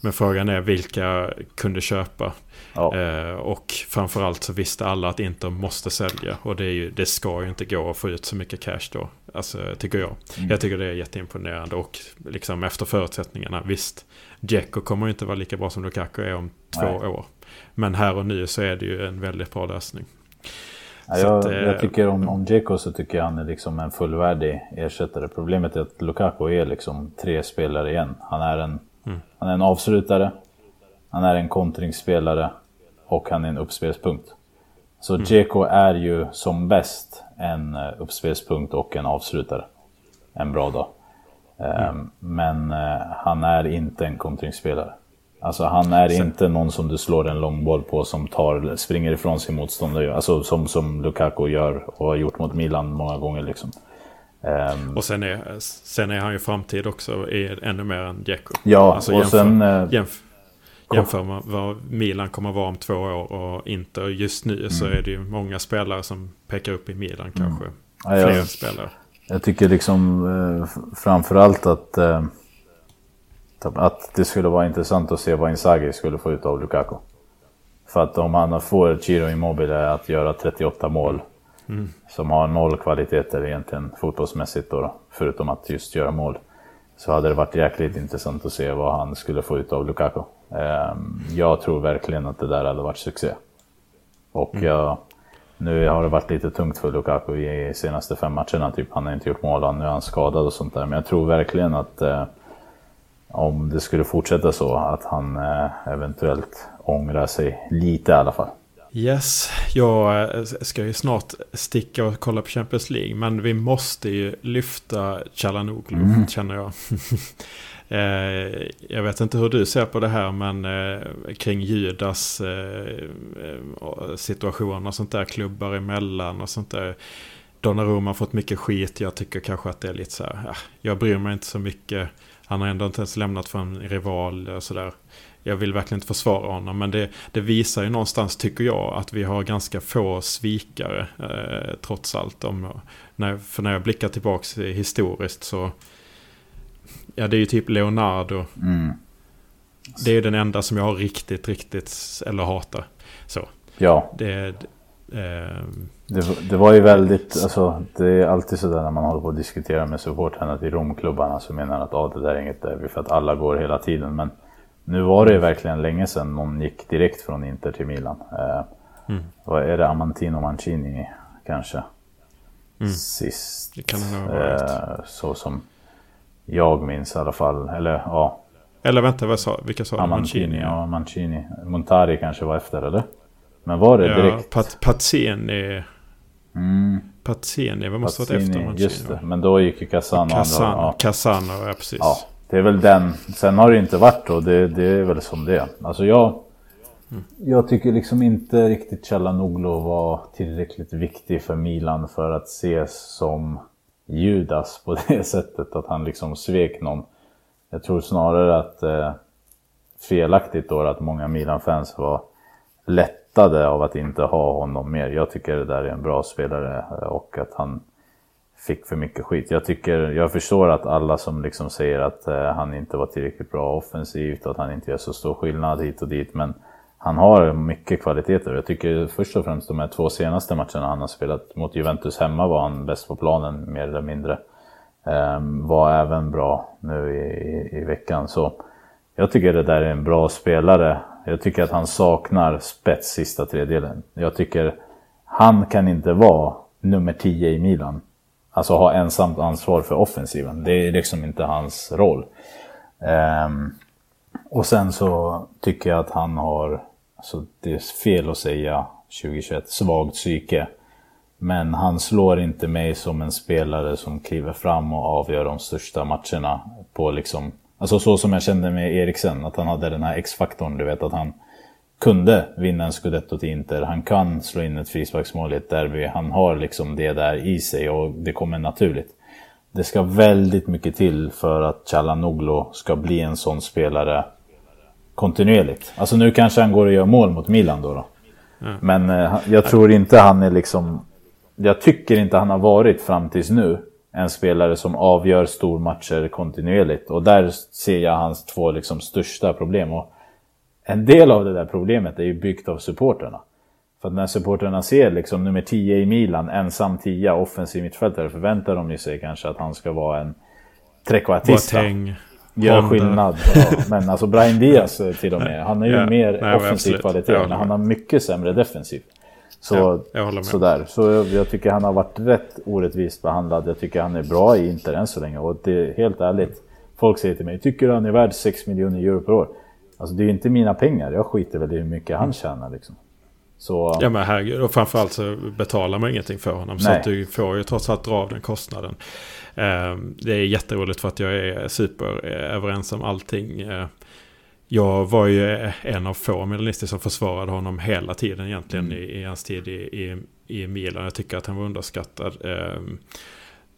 Men frågan är vilka kunde köpa. Ja, Eh, och framförallt så visste alla att Inter måste sälja. Och det, ju, det ska ju inte gå att få ut så mycket cash då. Alltså tycker jag. Mm. Jag tycker det är jätteimponerande. Och liksom efter förutsättningarna. Visst, Dzeko kommer ju inte vara lika bra som Lukaku är om två Nej. år. Men här och nu så är det ju en väldigt bra lösning. Ja, jag, att, eh, jag tycker om, om Dzeko så tycker jag han är liksom en fullvärdig ersättare. Problemet är att Lukaku är liksom tre spelare igen. Han är en, Mm. han är en avslutare, han är en kontringsspelare och han är en uppspelspunkt. Så Mm. Dzeko är ju som bäst en eh, uppspelspunkt och en avslutare. En bra dag. Mm. Ehm, Men eh, han är inte en kontringsspelare. Alltså han är inte någon som du slår en lång boll på som tar, springer ifrån sin motståndare. Alltså som, som Lukaku gör och har gjort mot Milan många gånger liksom. Ehm, Och sen är, sen är han ju framtid också i, ännu mer än Dzeko. ja, Alltså, och jämför- sen... eh, Jämf jämför med vad Milan kommer vara om två år och inte just nu så är det ju många spelare som pekar upp i Milan kanske. Mm. Ja, jag- Fler spelare. Jag tycker liksom eh, framförallt att, eh, att det skulle vara intressant att se vad Inzaghi skulle få ut av Lukaku. För att om han får Ciro Immobile att göra 38 mål, som har noll kvaliteter egentligen fotbollsmässigt då, förutom att just göra mål, så hade det varit jäkligt intressant att se vad han skulle få ut av Lukaku. Eh, jag tror verkligen att det där hade varit succé. Och jag, nu har det varit lite tungt för Lukaku i senaste fem matcherna. Typ. Han har inte gjort mål, nu är han skadad och sånt där. Men jag tror verkligen att eh, om det skulle fortsätta så, att han eh, eventuellt ångrar sig lite i alla fall. Yes, jag eh, ska ju snart sticka och kolla på Champions League. Men vi måste ju lyfta Chalanoglu, Mm. känner jag. Eh, jag vet inte hur du ser på det här, men eh, kring Judas eh, situation och sånt där, klubbar emellan och sånt där. Donnarumma har fått mycket skit. Jag tycker kanske att det är lite så här, ah, jag bryr mig inte så mycket. Han har ändå inte ens lämnat för en rival och sådär. Jag vill verkligen inte försvara honom, men det, det visar ju någonstans, tycker jag, att vi har ganska få svikare, eh, trots allt. Om, när, för när jag blickar tillbaka historiskt så, ja det är ju typ Leonardo. Mm. Det är ju den enda som jag har riktigt, riktigt, eller hatar. Så, Ja, det... Eh, det, det var ju väldigt, alltså det är alltid sådär när man håller på att diskutera med supportrarna till Romklubbarna så menar att ah, det där är inget derby för att alla går hela tiden. Men nu var det ju verkligen länge sedan någon gick direkt från Inter till Milan. Eh, Mm. Vad är det? Amantino Mancini kanske? Mm. Sist. Det kan det ha varit. eh, så som jag minns i alla fall. Eller ja, eller vänta, vad sa, vilka sa du? Mancini. Ja, Mancini. Montari kanske var efter eller? Men var det Ja, direkt? Pat, Pazzini Mm. Pazzini, vad måste varit efter Mancini? Just det, men då gick ju Casano. Casano, ja. Casano ja precis. Ja, det är väl den. Sen har det inte varit då, det, det är väl som det. Alltså jag... Mm. Jag tycker liksom inte riktigt Chalanoglu var tillräckligt viktig för Milan för att ses som Judas på det sättet att han liksom svek någon. Jag tror snarare att eh, felaktigt då att många Milan-fans var lättade av att inte ha honom mer. Jag tycker det där är en bra spelare eh, och att han fick för mycket skit. Jag, tycker, jag förstår att alla som liksom säger att eh, han inte var tillräckligt bra offensivt och att han inte gör så stor skillnad hit och dit. Men han har mycket kvaliteter. Jag tycker först och främst de här två senaste matcherna han har spelat mot Juventus hemma var han bäst på planen mer eller mindre. Ehm, var även bra nu i, i, i, veckan. Så jag tycker det där är en bra spelare. Jag tycker att han saknar spets sista tredjedelen. Jag tycker han kan inte vara nummer 10 i Milan. Alltså ha ensamt ansvar för offensiven. Det är liksom inte hans roll. Ehm, och sen så tycker jag att han har, så det är fel att säga 2021, svagt psyke. Men han slår inte mig som en spelare som kliver fram och avgör de största matcherna på liksom Alltså så som jag kände med Eriksen, att han hade den här X-faktorn, du vet att han kunde vinna en scudetto till Inter. Han kan slå in ett frisparksmål i ett derby. Han har liksom det där i sig och det kommer naturligt. Det ska väldigt mycket till för att Chalanoglu ska bli en sån spelare kontinuerligt. Alltså nu kanske han går och gör mål mot Milan då. då. Mm. Men eh, jag tror inte han är liksom... Jag tycker inte han har varit fram tills nu en spelare som avgör stormatcher kontinuerligt. Och där ser jag hans två liksom största problem. Och en del av det där problemet är ju byggt av supporterna. För att när supporterna ser liksom nummer 10 i Milan, ensam 10, offensiv mittfältare, förväntar de sig kanske att han ska vara en trekvartista. Gör skillnad. Ja. Men alltså Brian Diaz eh, till och med, han har ju ja, mer nej, offensiv kvalitet, men han har mycket sämre defensiv. Så, ja, sådär. Så jag, jag, tycker han har varit rätt orättvist behandlad. Jag tycker han är bra i Inter än så länge. Och det är helt ärligt. Folk säger till mig, tycker du han är värd 6 miljoner euro per år? Alltså det är ju inte mina pengar. Jag skiter väl i hur mycket han tjänar liksom. Så... Ja men herregud, och framförallt så betalar man ingenting för honom. Nej. Så att du får ju trots allt dra av den kostnaden. Ehm, det är jätteroligt för att jag är super överens om allting. Ehm, jag var ju en av få milanister som försvarade honom hela tiden egentligen mm. i, i hans tid i, i, i Milan. Jag tycker att han var underskattad.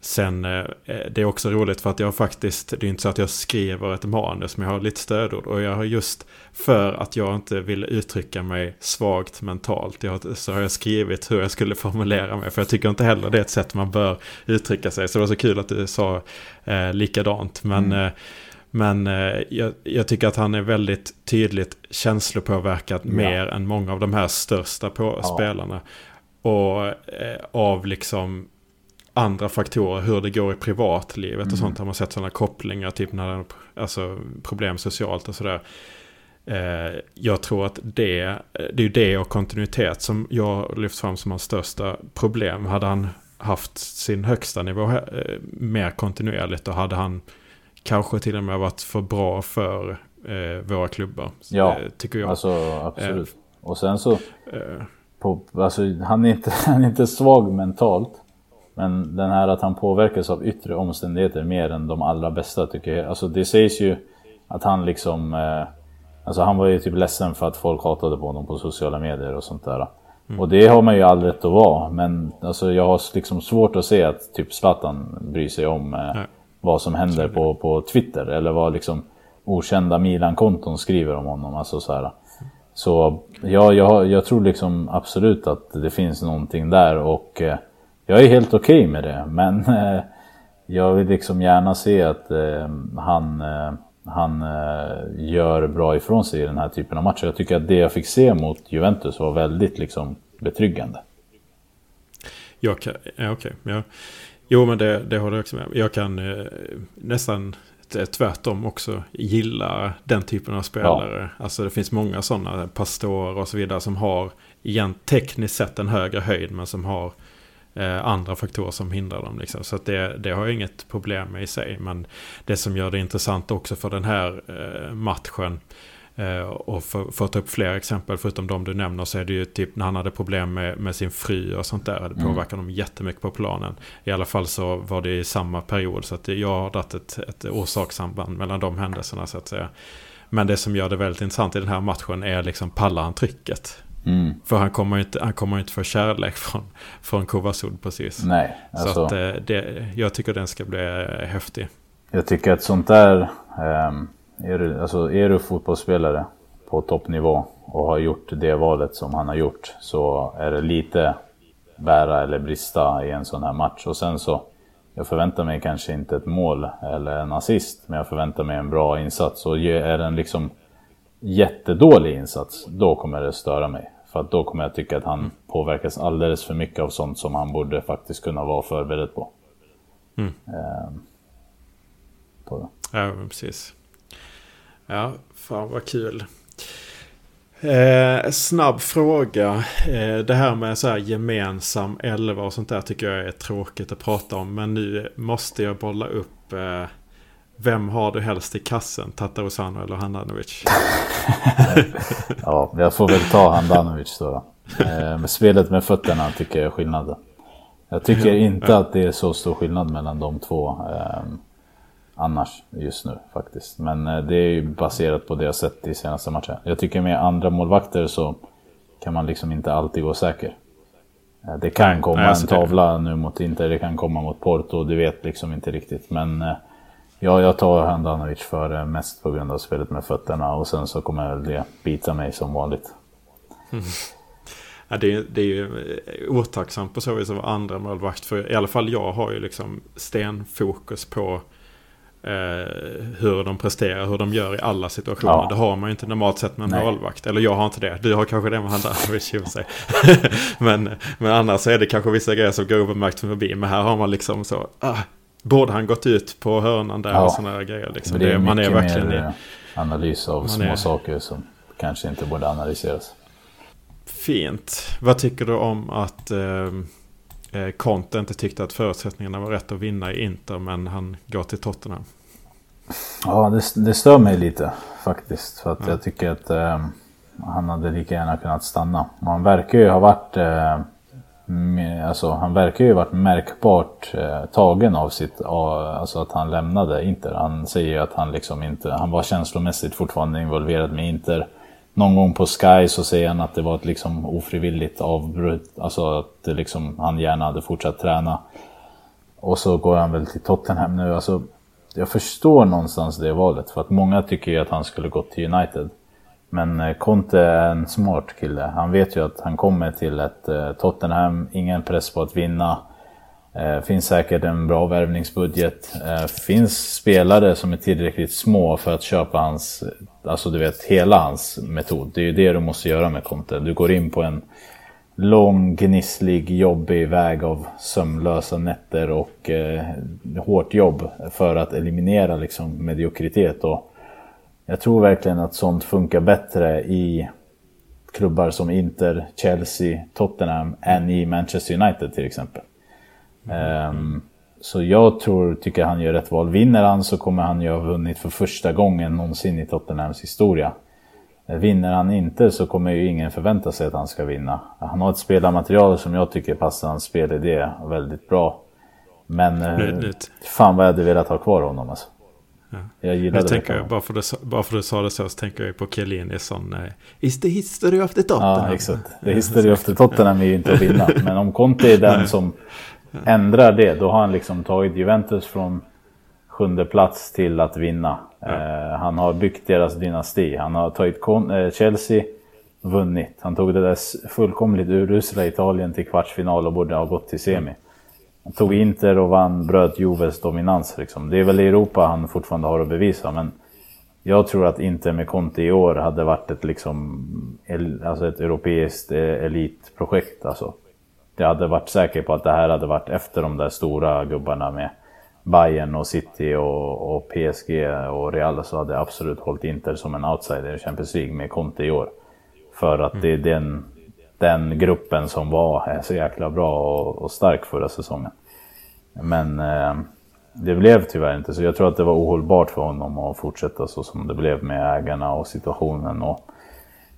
Sen, eh, det är också roligt för att jag faktiskt, det är inte så att jag skriver ett manus, men jag har lite stödord. Och jag har just för att jag inte vill uttrycka mig svagt mentalt, jag, så har jag skrivit hur jag skulle formulera mig. För jag tycker inte heller det är ett sätt man bör uttrycka sig. Så det var så kul att du sa eh, likadant. Men mm. eh, men eh, jag, jag, tycker att han är väldigt tydligt känslopåverkad ja. mer än många av de här största på ja. spelarna. Och eh, av liksom andra faktorer, hur det går i privatlivet mm. och sånt. Har man sett sådana kopplingar, typ när det alltså problem socialt och sådär. Eh, jag tror att det, det är det och kontinuitet som jag lyft fram som hans största problem. Hade han haft sin högsta nivå eh, mer kontinuerligt då hade han kanske till och med varit för bra för eh, våra klubbar. Ja, tycker jag. Alltså, absolut. Och sen så... På, alltså, han, är inte, han är inte svag mentalt. Men den här att han påverkas av yttre omständigheter mer än de allra bästa tycker jag. Alltså det sägs ju att han liksom... Eh, alltså han var ju typ ledsen för att folk hatade på honom på sociala medier och sånt där. Mm. Och det har man ju all rätt att vara. Men alltså jag har liksom svårt att se att typ Zlatan bryr sig om eh, vad som händer på, på Twitter eller vad liksom okända Milan-konton skriver om honom. Alltså så här. Så ja, jag, jag tror liksom absolut att det finns någonting där och eh, jag är helt okej okay med det. Men eh, jag vill liksom gärna se att eh, han, eh, han gör bra ifrån sig i den här typen av matcher. Jag tycker att det jag fick se mot Juventus var väldigt liksom betryggande. Jag kan, ja, okej. Okay. Ja. Jo, men det, det håller jag också med Jag kan eh, nästan tvärtom också gilla den typen av spelare. Ja. Alltså det finns många sådana, pastorer och så vidare, som har igen tekniskt sett en högre höjd, men som har eh, andra faktorer som hindrar dem. Liksom. Så det, det har jag inget problem med i sig. Men det som gör det intressant också för den här eh, matchen Eh, och för, för att ta upp fler exempel, förutom de du nämner, så är det ju typ när han hade problem med, med sin fru och sånt där. Det mm. påverkar mm. dem jättemycket på planen. I alla fall så var det i samma period. Så att jag har dragit ett, ett orsakssamband mellan de händelserna så att säga. Men det som gör det väldigt intressant i den här matchen är liksom pallar han trycket? Mm. För han kommer inte, han kommer inte få kärlek från, från Kovasud precis. Nej, alltså, Så att, eh, det, jag tycker den ska bli eh, häftig. Jag tycker att sånt där, um, är, du, alltså, är du fotbollsspelare på toppnivå och har gjort det valet som han har gjort så är det lite bära eller brista i en sån här match. Och sen så, jag förväntar mig kanske inte ett mål eller en assist, men jag förväntar mig en bra insats. Och är den liksom jättedålig insats, då kommer det störa mig. För att då kommer jag tycka att han påverkas alldeles för mycket av sånt som han borde faktiskt kunna vara förberedd på. Mm. Ehm, på. Ja, precis. Ja, fan vad kul. Eh, snabb fråga. Eh, det här med så här gemensam elva och sånt där tycker jag är tråkigt att prata om. Men nu måste jag bolla upp. Eh, vem har du helst i kassen? Tatarusano eller Handanovic? ja, jag får väl ta Handanovic då. Eh, med spelet med fötterna tycker jag är skillnaden. Jag tycker inte att det är så stor skillnad mellan de två eh, annars just nu faktiskt. Men eh, det är ju baserat på det jag sett i senaste matchen. Jag tycker med andra målvakter så kan man liksom inte alltid gå säker. Eh, det kan komma Nej, en tavla nu mot Inter, det kan komma mot Porto, du vet liksom inte riktigt. Men Ja, jag tar Handanovic för mest på grund av spelet med fötterna och sen så kommer det bita mig som vanligt. Mm. Ja, det, är, det är ju eh, otacksamt på så vis att vara andra målvakt. För i alla fall jag har ju liksom stenfokus på eh, hur de presterar, hur de gör i alla situationer. Ja. Det har man ju inte normalt sett med en målvakt. Eller jag har inte det. Du har kanske det med Handanovic i och sig. men, men annars är det kanske vissa grejer som går obemärkt förbi. Men här har man liksom så... Ah, Borde han gått ut på hörnan där ja. och sådana grejer. Liksom. Det är man är verkligen mer i, analys av små är... saker som kanske inte borde analyseras. Fint. Vad tycker du om att eh, eh, Conte inte tyckte att förutsättningarna var rätt att vinna i Inter men han går till Tottenham? Ja, det, det stör mig lite faktiskt. För att ja. jag tycker att eh, han hade lika gärna kunnat stanna. Han verkar ju ha varit eh, Alltså, han verkar ju varit märkbart eh, tagen av sitt, alltså att han lämnade Inter. Han säger ju att han liksom inte, han var känslomässigt fortfarande involverad med Inter. Någon gång på Sky så säger han att det var ett liksom ofrivilligt avbrott, alltså att det liksom, han gärna hade fortsatt träna. Och så går han väl till Tottenham nu. Alltså, jag förstår någonstans det valet, för att många tycker ju att han skulle gått till United. Men eh, Conte är en smart kille. Han vet ju att han kommer till ett eh, Tottenham, ingen press på att vinna. Eh, finns säkert en bra värvningsbudget. Finns spelare som är tillräckligt små för att köpa hans, alltså du vet, hela hans metod. Det är ju det du måste göra med Conte. Du går in på en lång, gnisslig, jobbig väg av sömnlösa nätter och eh, hårt jobb för att eliminera liksom mediokritet. Och jag tror verkligen att sånt funkar bättre i klubbar som Inter, Chelsea, Tottenham än i Manchester United till exempel. Um, så jag tror, tycker han gör rätt val. Vinner han så kommer han ju ha vunnit för första gången någonsin i Tottenhams historia. Vinner han inte så kommer ju ingen förvänta sig att han ska vinna. Han har ett spelarmaterial som jag tycker passar hans spelidé väldigt bra. Men eh, fan vad jag hade velat ha kvar honom alltså. Ja. Jag gillade jag tänker, det. Bara för, att bara för du sa det så, så tänker jag på Chiellini som uh, Is the history of the Tottenham? Ja, exakt. The history of the Tottenham är ju inte att vinna. Men om Conte är den som ändrar det, då har han liksom tagit Juventus från sjunde plats till att vinna. Ja. Uh, han har byggt deras dynasti. Han har tagit Con uh, Chelsea, vunnit. Han tog det där fullkomligt urusla Italien till kvartsfinal och borde ha gått till semi. Tog Inter och vann, bröt Juves dominans. Liksom. Det är väl i Europa han fortfarande har att bevisa, men jag tror att Inter med Conte i år hade varit ett, liksom, alltså ett europeiskt eh, elitprojekt. Alltså. Jag hade varit säker på att det här hade varit efter de där stora gubbarna med Bayern och City och, och PSG och Real så hade jag absolut hållit Inter som en outsider i Champions League med Conte i år. För att det är den den gruppen som var så jäkla bra och, och stark förra säsongen. Men eh, det blev tyvärr inte så. Jag tror att det var ohållbart för honom att fortsätta så som det blev med ägarna och situationen och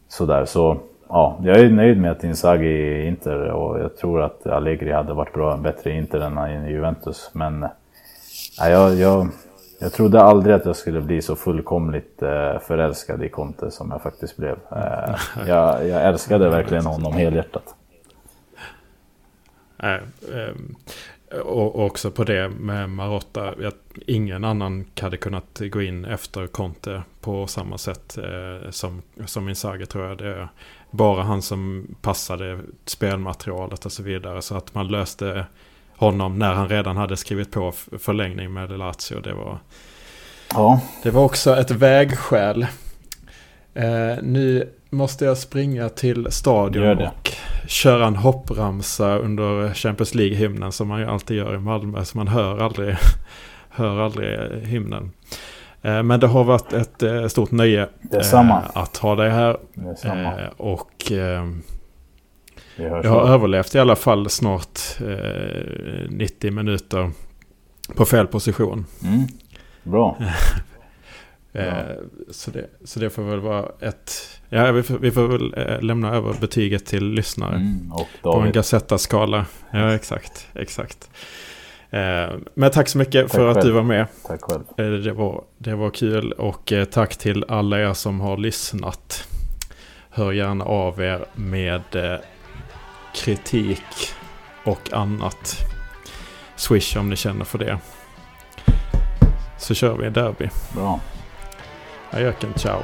sådär. Så ja, jag är nöjd med att Inzaghi är Inter och jag tror att Allegri hade varit bra, bättre i Inter än i Juventus. Men eh, ja, jag, jag, jag trodde aldrig att jag skulle bli så fullkomligt eh, förälskad i Conte som jag faktiskt blev. Eh, jag, jag älskade verkligen honom helhjärtat. Nej, ehm, och också på det med Marotta. Ingen annan hade kunnat gå in efter Conte på samma sätt eh, som, som Inzaghi tror jag. Det är bara han som passade spelmaterialet och så vidare. Så att man löste honom när han redan hade skrivit på förlängning med Lazio. Det var, ja. det var också ett vägskäl. Eh, nu måste jag springa till stadion och köra en hoppramsa under Champions League-hymnen som man ju alltid gör i Malmö. Så man hör aldrig, hör aldrig hymnen. Eh, men det har varit ett eh, stort nöje eh, att ha dig här. Och jag har överlevt i alla fall snart 90 minuter på fel position. Mm. Bra. så, det, så det får väl vara ett... Ja, vi får, vi får väl lämna över betyget till lyssnare. Mm, på en Gazetta-skala. Ja, exakt. exakt. Eh, men tack så mycket tack för själv. att du var med. Tack själv. Eh, det var, det var kul och eh, tack till alla er som har lyssnat. Hör gärna av er med kritik och annat. Swish om ni känner för det. Så kör vi en derby. Bra. Adjöken, ciao.